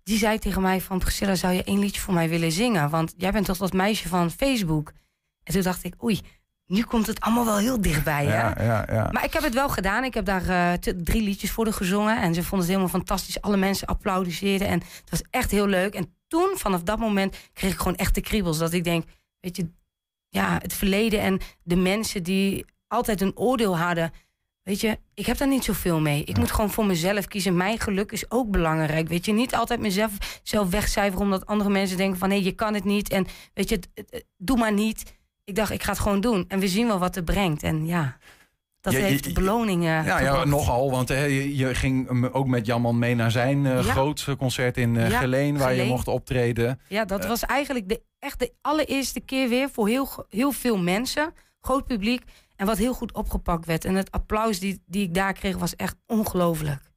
die zei tegen mij van... Priscilla, zou je één liedje voor mij willen zingen? Want jij bent toch dat meisje van Facebook? En toen dacht ik, oei, nu komt het allemaal wel heel dichtbij. hè? Ja, ja, ja. Maar ik heb het wel gedaan. Ik heb daar eh, drie liedjes voor gezongen. En ze vonden het helemaal fantastisch. Alle mensen applaudisseerden. En het was echt heel leuk. En toen, vanaf dat moment, kreeg ik gewoon echt de kriebels. Dat ik denk, weet je, ja, het verleden en de mensen die altijd een oordeel hadden. Weet je, ik heb daar niet zoveel mee. Ik moet gewoon voor mezelf kiezen. Mijn geluk is ook belangrijk. Weet je, niet altijd mezelf zelf wegcijferen omdat andere mensen denken van hé, je kan het niet. En weet je, doe maar niet. Ik dacht, ik ga het gewoon doen. En we zien wel wat het brengt. En ja, dat Je- je- heeft beloningen. Ja, ja, nogal. Want hè, je, je ging um, ook met Jamman mee naar zijn eh, Ja. grootste concert in eh, Ja, Geleen, waar je mocht optreden. Ja, dat was eigenlijk de, echt de allereerste keer weer voor heel, heel veel mensen. Groot publiek. En wat heel goed opgepakt werd. En het applaus die, die ik daar kreeg was echt ongelooflijk.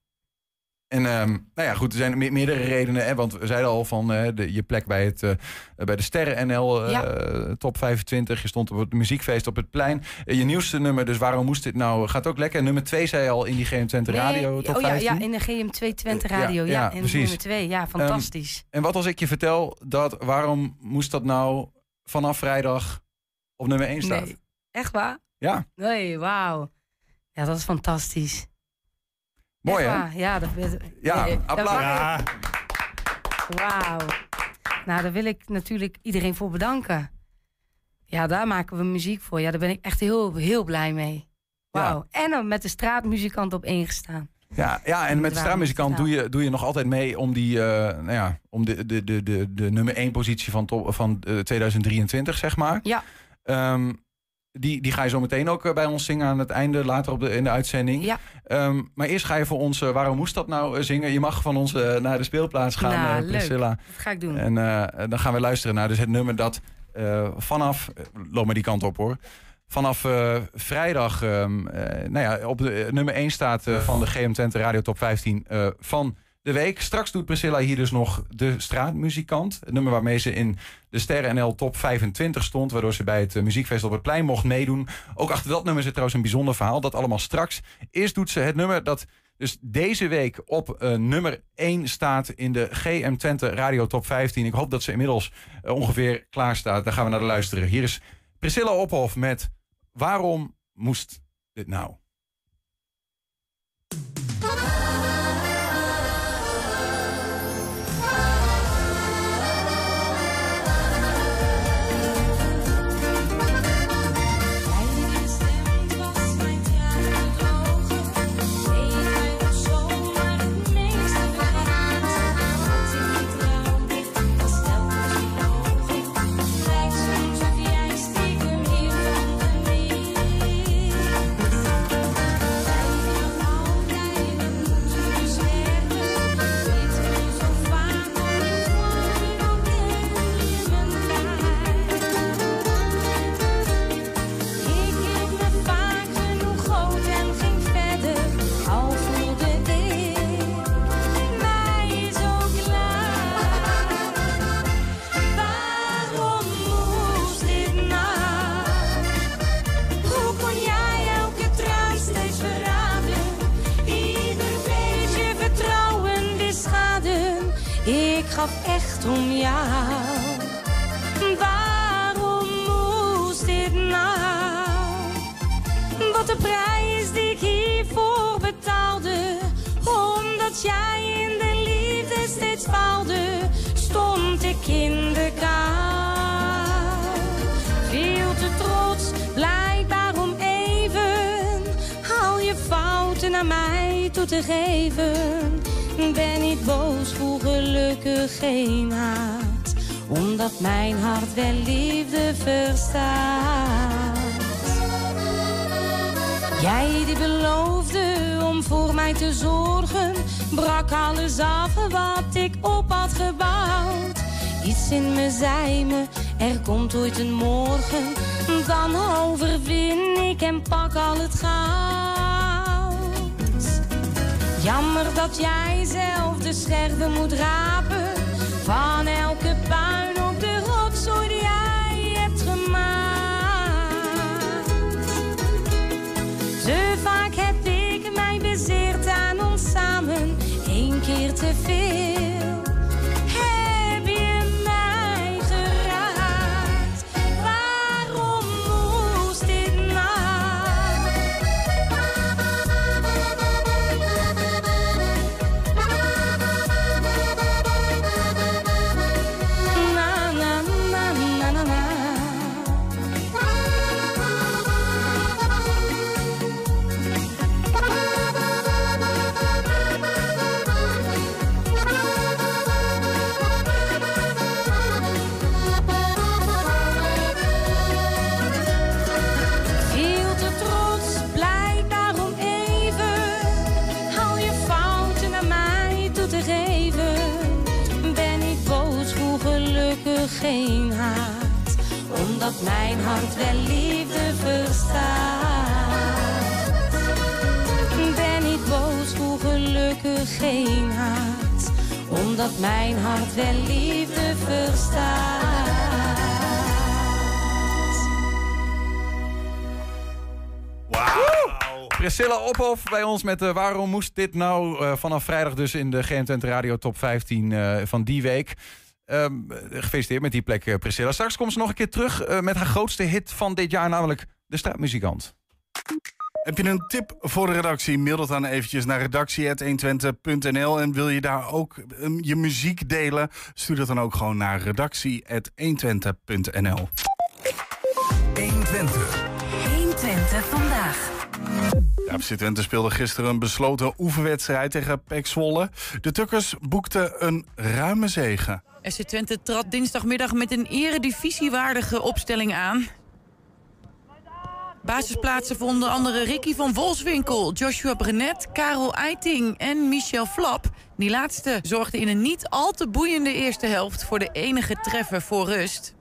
En ehm, nou ja, goed, er zijn me- meerdere redenen. Hè, want we zeiden al van eh, de, je plek bij, het, eh, bij de Sterren NL eh, Ja. top 25. Je stond op het muziekfeest op het plein. Je nieuwste nummer, dus waarom moest dit nou? Gaat ook lekker. Nummer 2 zei je al in die GM Twente Radio Nee, top oh, ja, 15. ja, in de GM2 Twente Eh, ja, Radio. Ja, ja, in precies. nummer 2. Ja, fantastisch. En wat als ik je vertel dat waarom moest dat nou vanaf vrijdag op nummer 1 staan? nee, echt waar? Ja, Nee, wauw. Ja, dat is fantastisch. mooi Echt hè? waar. Ja, dat, Ja, eh, applaus. dat- Ja, Wauw. Nou, daar wil ik natuurlijk iedereen voor bedanken. Ja, daar maken we muziek voor. Ja, daar ben ik echt heel, heel blij mee. Wauw. En dan met de straatmuzikant op één gestaan. Ja, ja, en met de straatmuzikant doe je, doe je nog altijd mee om, die, eh, nou ja, om de, de, de, de, de nummer 1 positie van, top, van eh, 2023, zeg maar. Ja. Ehm, die, die ga je zo meteen ook eh, bij ons zingen aan het einde, later op de, in de uitzending. Ja. Ehm, maar eerst ga je voor ons, eh, waarom moest dat nou eh, zingen? Je mag van ons naar de speelplaats gaan, Nou, eh, leuk. Priscilla. Dat ga ik doen. En dan gaan we luisteren naar dus het nummer dat vanaf, loop maar die kant op hoor. Vanaf vrijdag ehm, eh, nou ja, op de nummer 1 staat van de GM Twente Radio Top 15 eh, van de week. Straks doet Priscilla hier dus nog de straatmuzikant. Het nummer waarmee ze in de Sterren NL Top 25 stond. Waardoor ze bij het eh, muziekfeest op het plein mocht meedoen. Ook achter dat nummer zit trouwens een bijzonder verhaal. Dat allemaal straks. Eerst doet ze het nummer dat dus deze week op eh, nummer 1 staat in de GM Twente Radio Top 15. Ik hoop dat ze inmiddels eh, ongeveer klaar staat. Daar gaan we naar luisteren. Hier is Priscilla Ophof met Waarom moest dit nou? Kinderkaal, te trots, blijkbaar om even. Haal je fouten naar mij toe te geven. Ben niet boos, voel gelukkig geen haat. Omdat mijn hart wel liefde verstaat. Jij die beloofde om voor mij te zorgen, brak alles af wat ik op had gebouwd. Iets in me zei me, er komt ooit een morgen, dan overwin ik en pak al het goud. Jammer dat jij zelf de scherven moet rapen van geen haat, omdat mijn hart wel liefde verstaat. Ben ik boos, voel gelukkig geen haat, omdat mijn hart wel liefde verstaat. Wauw. Priscilla Ophof bij ons met eh, Waarom moest dit nou? eh, vanaf vrijdag dus in de GM Radio Top 15 eh, van die week. Ehm, eh, gefeliciteerd met die plek, eh, Priscilla. Straks komt ze nog een keer terug eh, met haar grootste hit van dit jaar, namelijk De Straatmuzikant. Heb je een tip voor de redactie? Mail dat dan eventjes naar redactie.120.nl. En wil je daar ook um, je muziek delen? Stuur dat dan ook gewoon naar redactie.120.nl. 120 vandaag. Ja, FC Twente speelde gisteren een besloten oefenwedstrijd tegen PEC Zwolle. De Tukkers boekten een ruime zege. FC Twente trad dinsdagmiddag met een eredivisiewaardige opstelling aan. Basisplaatsen voor onder andere Ricky van Wolfswinkel, Joshua Brenet, Karel Eiting en Michel Flap. Die laatste zorgde in een niet al te boeiende eerste helft voor de enige treffer voor rust.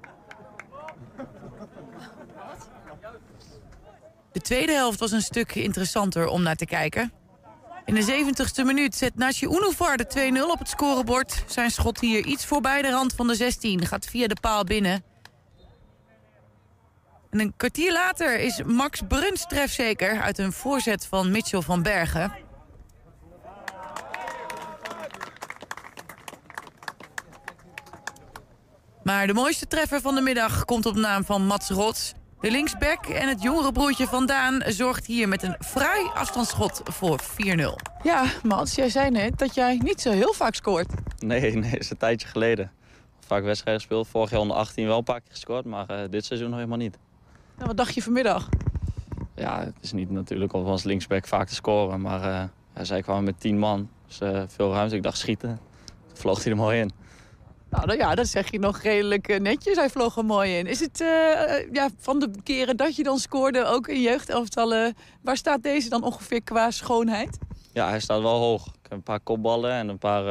De tweede helft was een stuk interessanter om naar te kijken. In de 70ste minuut zet Nashi Unuvar de 2-0 op het scorebord. Zijn schot hier iets voorbij de rand van de 16. Gaat via de paal binnen. En een kwartier later is Max Bruns trefzeker... uit een voorzet van Mitchell van Bergen. Maar de mooiste treffer van de middag komt op naam van Mats Rots. De linksback en het jongere broertje van Daan zorgt hier met een fraai afstandsschot voor 4-0. Ja, Mats, jij zei net dat jij niet zo heel vaak scoort. Nee, nee, is een tijdje geleden. Vaak wedstrijden gespeeld. Vorig jaar onder 18 wel een paar keer gescoord, maar eh, dit seizoen nog helemaal niet. Nou, wat dacht je vanmiddag? Ja, het is niet natuurlijk om als linksback vaak te scoren, maar eh, ja, zij kwamen met 10 man. Dus eh, veel ruimte. Ik dacht schieten. Toen vloog hij er mooi in. Nou, ja, dat zeg je nog redelijk eh, netjes. Hij vloog er mooi in. Is het eh, eh, ja, van de keren dat je dan scoorde, ook in jeugdelftallen... waar staat deze dan ongeveer qua schoonheid? Ja, hij staat wel hoog. Ik heb een paar kopballen en een paar,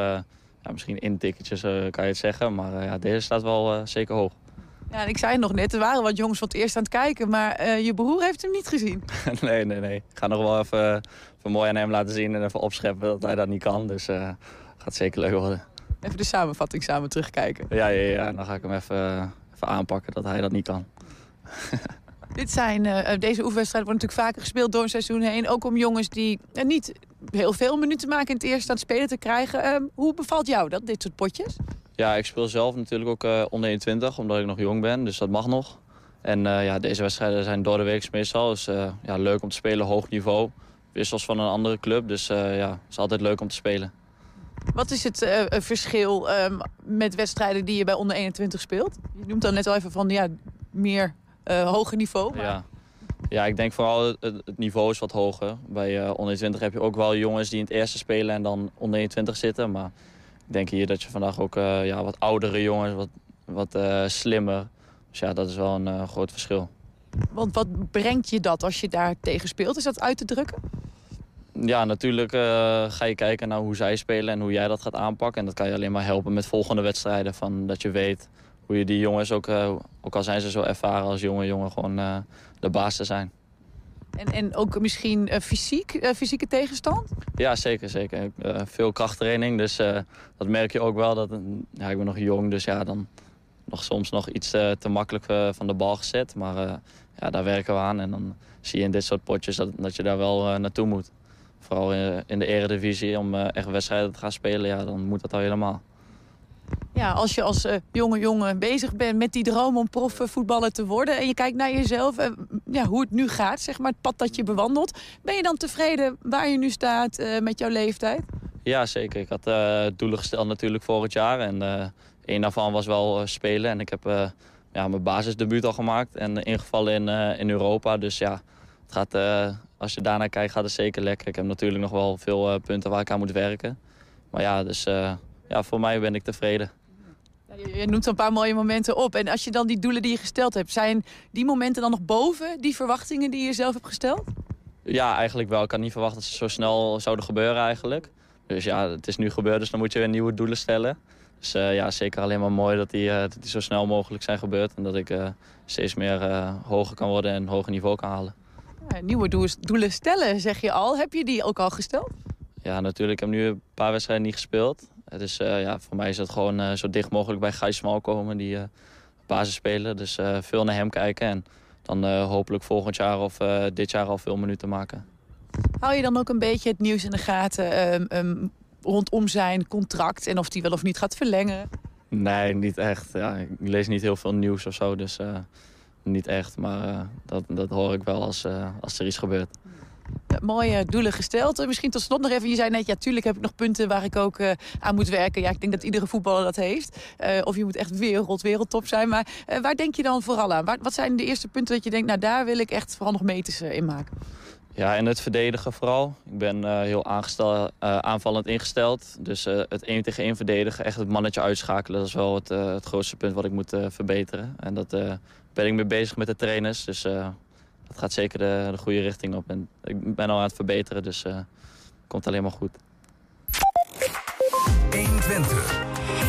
ja, misschien intikketjes kan je het zeggen. Maar ja, deze staat wel zeker hoog. Ja, en ik zei het nog net, er waren wat jongens van het eerst aan het kijken... maar je broer heeft hem niet gezien. nee, nee, nee. Ik ga nog wel even, even mooi aan hem laten zien en even opscheppen dat hij dat niet kan. Dus gaat zeker leuk worden. Even de samenvatting samen terugkijken. Ja, ja, ja. Dan ga ik hem even, even aanpakken dat hij dat niet kan. Dit zijn, eh, deze oefenwedstrijden worden natuurlijk vaker gespeeld door een seizoen heen. Ook om jongens die eh, niet heel veel minuten maken in het eerste aan het spelen te krijgen. Eh, hoe bevalt jou dat, dit soort potjes? Ja, ik speel zelf natuurlijk ook eh, onder 21, omdat ik nog jong ben. Dus dat mag nog. En eh, ja, deze wedstrijden zijn door de week meestal. Dus eh, ja, leuk om te spelen, hoog niveau. Wissels van een andere club. Dus eh, ja, het is altijd leuk om te spelen. Wat is het eh, eh, verschil ehm, met wedstrijden die je bij onder 21 speelt? Je noemt dan net al even van ja, meer eh, hoger niveau. Maar... Ja. Ja, ik denk vooral het, het niveau is wat hoger. Bij eh onder 20 heb je ook wel jongens die in het eerste spelen en dan onder 21 zitten. Maar ik denk hier dat je vandaag ook ja, wat oudere jongens, wat, wat slimmer. Dus ja, dat is wel een groot verschil. Want wat brengt je dat als je daar tegen speelt? Is dat uit te drukken? Ja, natuurlijk eh, ga je kijken naar hoe zij spelen en hoe jij dat gaat aanpakken. En dat kan je alleen maar helpen met volgende wedstrijden. Van dat je weet hoe je die jongens ook, eh, ook al zijn ze zo ervaren als jonge jongen, gewoon eh, de baas te zijn. En, en ook misschien fysiek, fysieke tegenstand? Ja, zeker, zeker. Veel krachttraining, dus dat merk je ook wel. Dat, ja, ik ben nog jong, dus ja, dan nog soms nog iets te makkelijk van de bal gezet. Maar ja, daar werken we aan en dan zie je in dit soort potjes dat, dat je daar wel naartoe moet. Vooral in, in de eredivisie, om eh, echt wedstrijden te gaan spelen, ja, dan moet dat al helemaal. Ja, als je als eh, jonge jongen bezig bent met die droom om profvoetballer te worden... en je kijkt naar jezelf, eh, ja, hoe het nu gaat, zeg maar, het pad dat je bewandelt... ben je dan tevreden waar je nu staat eh, met jouw leeftijd? Ja, zeker. Ik had eh, doelen gesteld natuurlijk vorig jaar. En eh een daarvan was wel eh, spelen. En ik heb eh, ja, mijn basisdebuut al gemaakt. En ingevallen in, eh, in Europa. Dus ja, het gaat, eh, als je daarnaar kijkt gaat het zeker lekker. Ik heb natuurlijk nog wel veel eh, punten waar ik aan moet werken. Maar ja, dus eh, ja, voor mij ben ik tevreden. Je, noemt een paar mooie momenten op. En als je dan die doelen die je gesteld hebt... zijn die momenten dan nog boven die verwachtingen die je zelf hebt gesteld? Ja, eigenlijk wel. Ik had niet verwacht dat ze zo snel zouden gebeuren eigenlijk. Dus ja, het is nu gebeurd, dus dan moet je weer nieuwe doelen stellen. Dus eh, ja, zeker alleen maar mooi dat die, dat die zo snel mogelijk zijn gebeurd. En dat ik steeds meer hoger kan worden en een hoger niveau kan halen. Ja, nieuwe doel- doelen stellen, zeg je al. Heb je die ook al gesteld? Ja, natuurlijk. Ik heb nu een paar wedstrijden niet gespeeld. Het is, eh, ja, voor mij is het gewoon eh, zo dicht mogelijk bij Gijs Smal komen, die eh basis spelen. Dus veel naar hem kijken en dan hopelijk volgend jaar of dit jaar al veel minuten maken. Hou je dan ook een beetje het nieuws in de gaten ehm, ehm, rondom zijn contract... en of die wel of niet gaat verlengen? Nee, niet echt. Ja, ik lees niet heel veel nieuws of zo, dus niet echt. Maar eh, dat, dat hoor ik wel als, eh, als er iets gebeurt. Ja, mooie doelen gesteld. Eh, Misschien tot slot nog even, je zei net, ja, tuurlijk heb ik nog punten waar ik ook eh, aan moet werken. Ja, ik denk dat iedere voetballer dat heeft. Eh, of je moet echt wereld, wereldtop zijn. Maar eh, waar denk je dan vooral aan? Waar, wat zijn de eerste punten dat je denkt, nou daar wil ik echt vooral nog meters eh, in maken? Ja, en het verdedigen vooral. Ik ben eh, heel eh, aanvallend ingesteld. Dus eh, het één tegen één verdedigen, echt het mannetje uitschakelen... dat is wel het, eh, het grootste punt wat ik moet eh, verbeteren. En dat eh, ben ik mee bezig met de trainers. Dus eh, dat gaat zeker de, de goede richting op. En ik ben al aan het verbeteren, dus eh komt alleen maar goed. 120.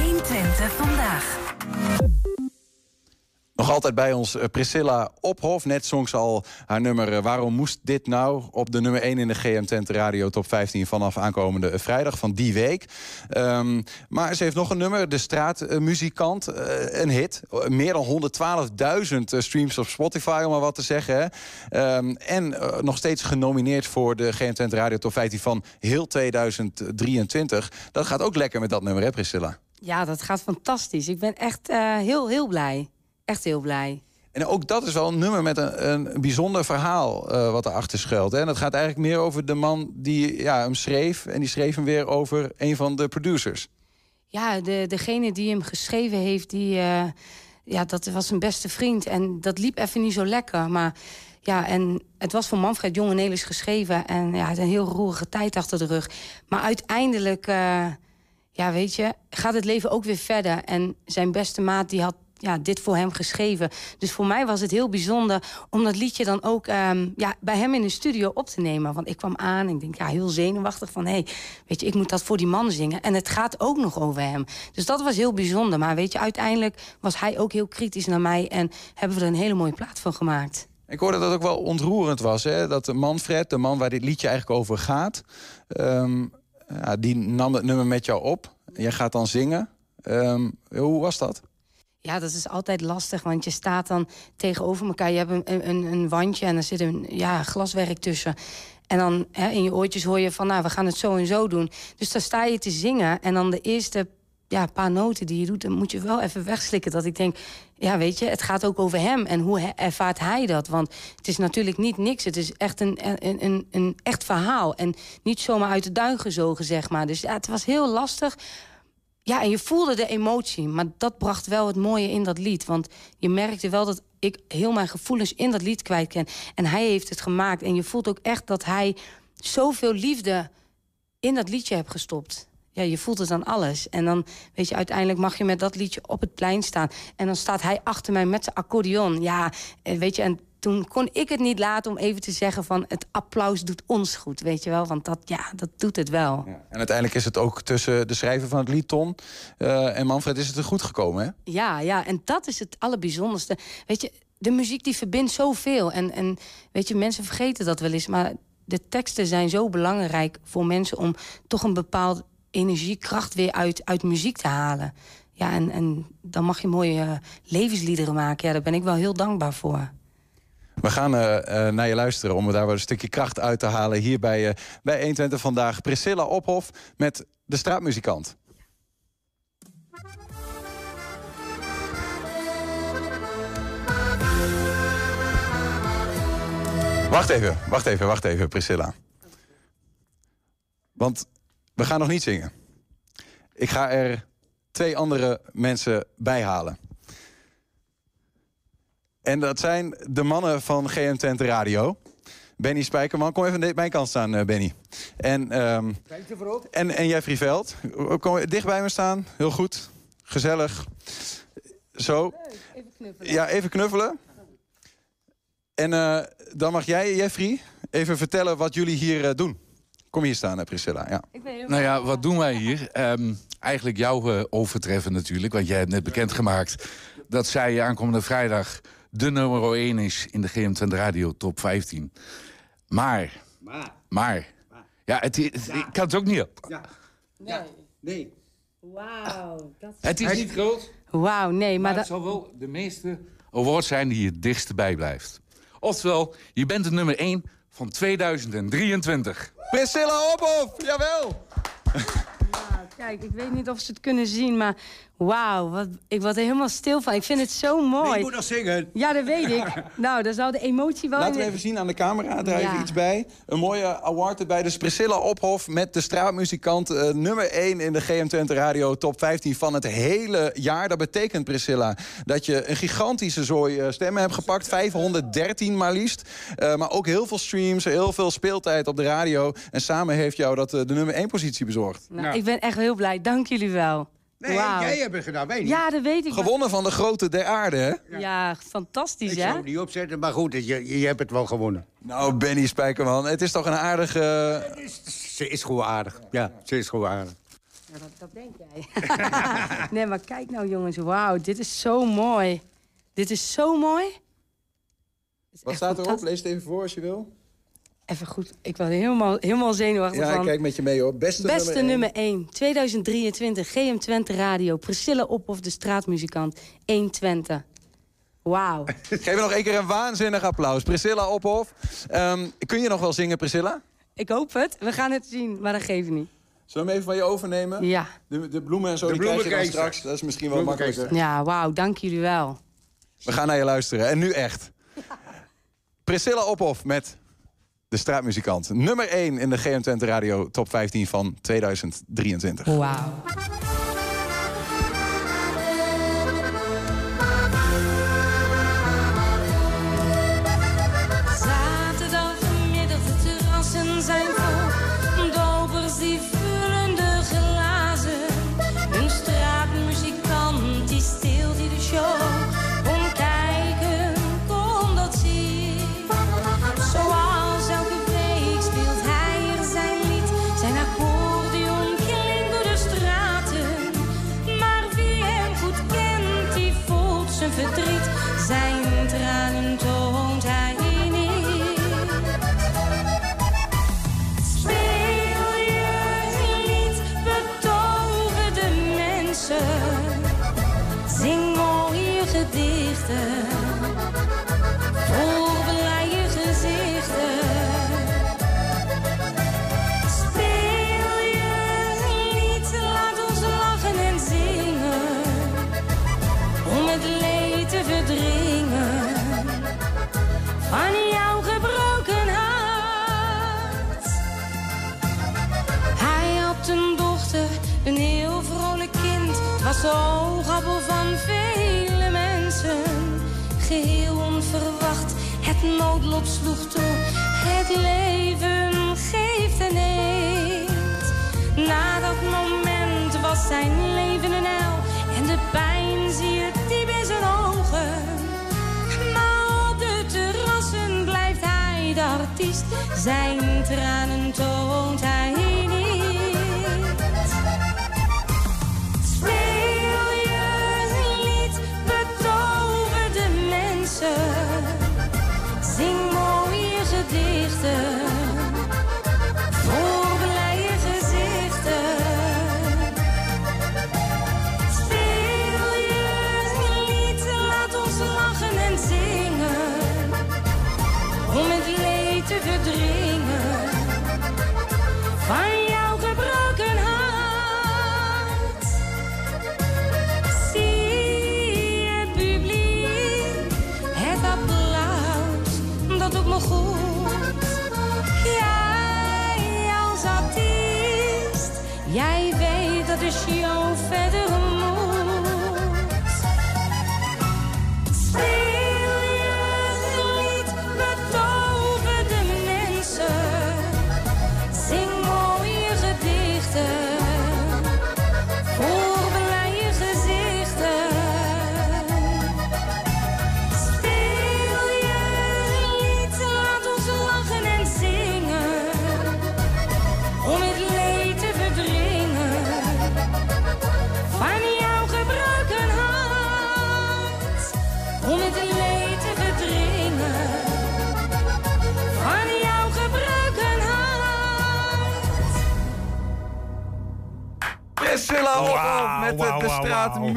120 vandaag. Nog altijd bij ons eh, Priscilla Ophof. Net zong ze al haar nummer eh, Waarom moest dit nou? Op de nummer 1 in de GM Tent Radio Top 15 vanaf aankomende vrijdag van die week. Ehm, maar ze heeft nog een nummer, De Straatmuzikant. eh, een hit. Meer dan 112.000 eh, streams op Spotify, om maar wat te zeggen. Ehm, en nog steeds genomineerd voor de GM Tent Radio Top 15 van heel 2023. Dat gaat ook lekker met dat nummer, hè Priscilla? Ja, dat gaat fantastisch. Ik ben echt heel, heel blij. Echt heel blij. En ook dat is wel een nummer met een, een bijzonder verhaal eh, wat erachter schuilt. Hè? En dat gaat eigenlijk meer over de man die ja, hem schreef. En die schreef hem weer over een van de producers. Ja, de, degene die hem geschreven heeft, die, eh, ja, dat was zijn beste vriend. En dat liep even niet zo lekker. Maar ja, en het was voor Manfred Jong en Nelis geschreven. En ja, hij had een heel roerige tijd achter de rug. Maar uiteindelijk, eh, ja, weet je, gaat het leven ook weer verder. En zijn beste maat, die had ja, dit voor hem geschreven. Dus voor mij was het heel bijzonder om dat liedje dan ook ehm, ja, bij hem in de studio op te nemen. Want ik kwam aan en ik denk, ja, heel zenuwachtig van... hé, hey, weet je, ik moet dat voor die man zingen. En het gaat ook nog over hem. Dus dat was heel bijzonder. Maar weet je, uiteindelijk was hij ook heel kritisch naar mij... en hebben we er een hele mooie plaat van gemaakt. Ik hoorde dat het ook wel ontroerend was. Hè? Dat de Manfred, de man waar dit liedje eigenlijk over gaat... ehm, ja, die nam het nummer met jou op. Jij gaat dan zingen. Ehm, hoe was dat? Ja, dat is altijd lastig, want je staat dan tegenover elkaar. Je hebt een, een, een wandje en er zit een ja, glaswerk tussen. En dan hè, in je oortjes hoor je van, nou, we gaan het zo en zo doen. Dus dan sta je te zingen en dan de eerste ja, paar noten die je doet... dan moet je wel even wegslikken dat ik denk... ja, weet je, het gaat ook over hem en hoe ervaart hij dat? Want het is natuurlijk niet niks, het is echt een, een, een, een echt verhaal. En niet zomaar uit de duin gezogen, zeg maar. Dus ja, het was heel lastig... Ja, en je voelde de emotie, maar dat bracht wel het mooie in dat lied. Want je merkte wel dat ik heel mijn gevoelens in dat lied kwijt kan. En hij heeft het gemaakt. En je voelt ook echt dat hij zoveel liefde in dat liedje hebt gestopt. Ja, je voelt het aan alles. En dan, weet je, uiteindelijk mag je met dat liedje op het plein staan. En dan staat hij achter mij met zijn accordeon. Ja, eh, weet je, toen kon ik het niet laten om even te zeggen van... het applaus doet ons goed, weet je wel. Want dat, ja, dat doet het wel. En uiteindelijk is het ook tussen de schrijver van het lied Ton eh, en Manfred is het er goed gekomen, hè? Ja, ja, en dat is het allerbijzonderste. Weet je, de muziek die verbindt zoveel. En, en weet je, mensen vergeten dat wel eens. Maar de teksten zijn zo belangrijk voor mensen... om toch een bepaald energiekracht weer uit, uit muziek te halen. Ja, en, en dan mag je mooie eh, levensliederen maken. Ja, daar ben ik wel heel dankbaar voor. We gaan eh, eh, naar je luisteren om daar wel een stukje kracht uit te halen. Hier bij, eh, bij 120 vandaag. Priscilla Ophof met de straatmuzikant. Wacht even, wacht even, wacht even, Priscilla. Want we gaan nog niet zingen. Ik ga er twee andere mensen bij halen. En dat zijn de mannen van GM Twente Radio. Benny Spijkerman, kom even aan mijn kant staan, eh, Benny. En, ehm, en, en Jeffrey Veld. Kom dicht bij me staan. Heel goed. Gezellig. Zo. Even knuffelen. Ja, even knuffelen. En eh, dan mag jij, Jeffrey, even vertellen wat jullie hier eh, doen. Kom hier staan, hè, Priscilla. Ja. Nou ja, wat doen wij hier? Ehm, eigenlijk jou overtreffen natuurlijk, want jij hebt net bekendgemaakt... dat zij aankomende vrijdag de nummer 1 is in de GM Twente Radio Top 15. Maar, maar, ja, het, is- ik kan het ook niet op. Nee. Nee. Wauw. Het is niet groot, Wauw, nee, maar maar het dat... zal wel de meeste award zijn die je het dichtst bij blijft. Oftewel, je bent de nummer 1 van 2023. Priscilla Ophof, jawel! Kijk, ik weet niet of ze het kunnen zien, maar wauw, wat, ik word er helemaal stil van. Ik vind het zo mooi. Je moet nog zingen. Ja, dat weet ik. nou, dan zou de emotie wel... Laten we even zien aan de camera, daar even Ja. iets bij. Een mooie award erbij. Dus Priscilla Ophof met de straatmuzikant. eh, nummer 1 in de GM Twente Radio Top 15 van het hele jaar. Dat betekent, Priscilla, dat je een gigantische zooi eh, stemmen hebt gepakt. 513 maar liefst. Eh, maar ook heel veel streams, heel veel speeltijd op de radio. En samen heeft jou dat de nummer 1 positie bezorgd. Nou, Ik ben echt heel blij. Dank jullie wel. Nee, jij hebt het gedaan, wij niet. Ja, dat weet ik. Gewonnen van de grote der aarde, hè? Ja, fantastisch, Ik hè? zou het niet opzetten, maar goed, je, je hebt het wel gewonnen. Nou, Benny Spijkerman, het is toch een aardige... Ze is gewoon aardig. Ja, ze is gewoon aardig. Ja, dat, dat denk jij. nee, maar kijk nou, jongens. Wauw, dit is zo mooi. Dit is zo mooi. Is Wat staat erop? Lees het even voor als je wil. Even goed. Ik was helemaal, helemaal zenuwachtig Ja, van. ik kijk met je mee hoor. Beste, Beste nummer nummer 1, 2023, GM Twente Radio. Priscilla Ophof, de straatmuzikant. 1 Twente. Wauw. Geef nog één keer een waanzinnig applaus. Priscilla Ophof. Ehm, kun je nog wel zingen, Priscilla? Ik hoop het. We gaan het zien, maar dat geeft niet. Zullen we hem even van je overnemen? Ja. De, de bloemen en zo, De die krijg je dan straks. Dat is misschien wel makkelijker. Ja, wauw. Dank jullie wel. We gaan naar je luisteren. En nu echt. Priscilla Ophof met de straatmuzikant. Nummer 1 in de GM Twente Radio Top 15 van 2023. Wauw. Oogappel van vele mensen. geheel onverwacht. Het noodlot sloeg toe, het leven geeft en neemt. Na dat moment was zijn leven een hel. En de pijn zie je diep in zijn ogen. Maar op de terrassen blijft hij de artiest. Zijn tranen toont hij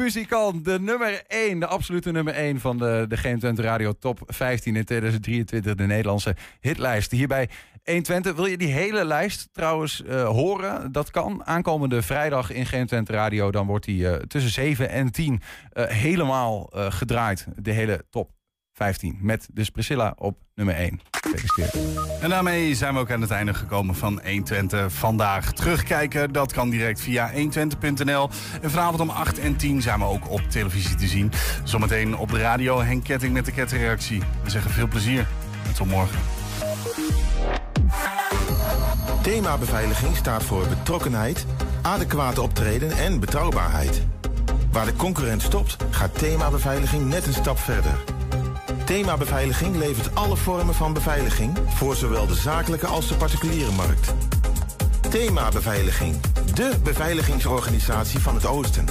straatmuzikant. De nummer 1, de absolute nummer 1 van de, de Twente Radio Top 15 in 2023. De Nederlandse hitlijst. Hierbij 120. Wil je die hele lijst trouwens eh, horen? Dat kan. Aankomende vrijdag in Twente Radio. Dan wordt die eh, tussen 7 en 10 eh, helemaal gedraaid. De hele top 15. Met dus Priscilla op nummer 1. Gefeliciteerd. En daarmee zijn we ook aan het einde gekomen van 120 vandaag. Terugkijken, dat kan direct via 120.nl. En vanavond om 8 en 10 zijn we ook op televisie te zien. Zometeen op de radio Henk Ketting met de kettingreactie. We zeggen veel plezier en tot morgen. Thema beveiliging staat voor betrokkenheid, adequate optreden en betrouwbaarheid. Waar de concurrent stopt, gaat thema beveiliging net een stap verder. Thema beveiliging levert alle vormen van beveiliging voor zowel de zakelijke als de particuliere markt. Thema beveiliging, de beveiligingsorganisatie van het Oosten.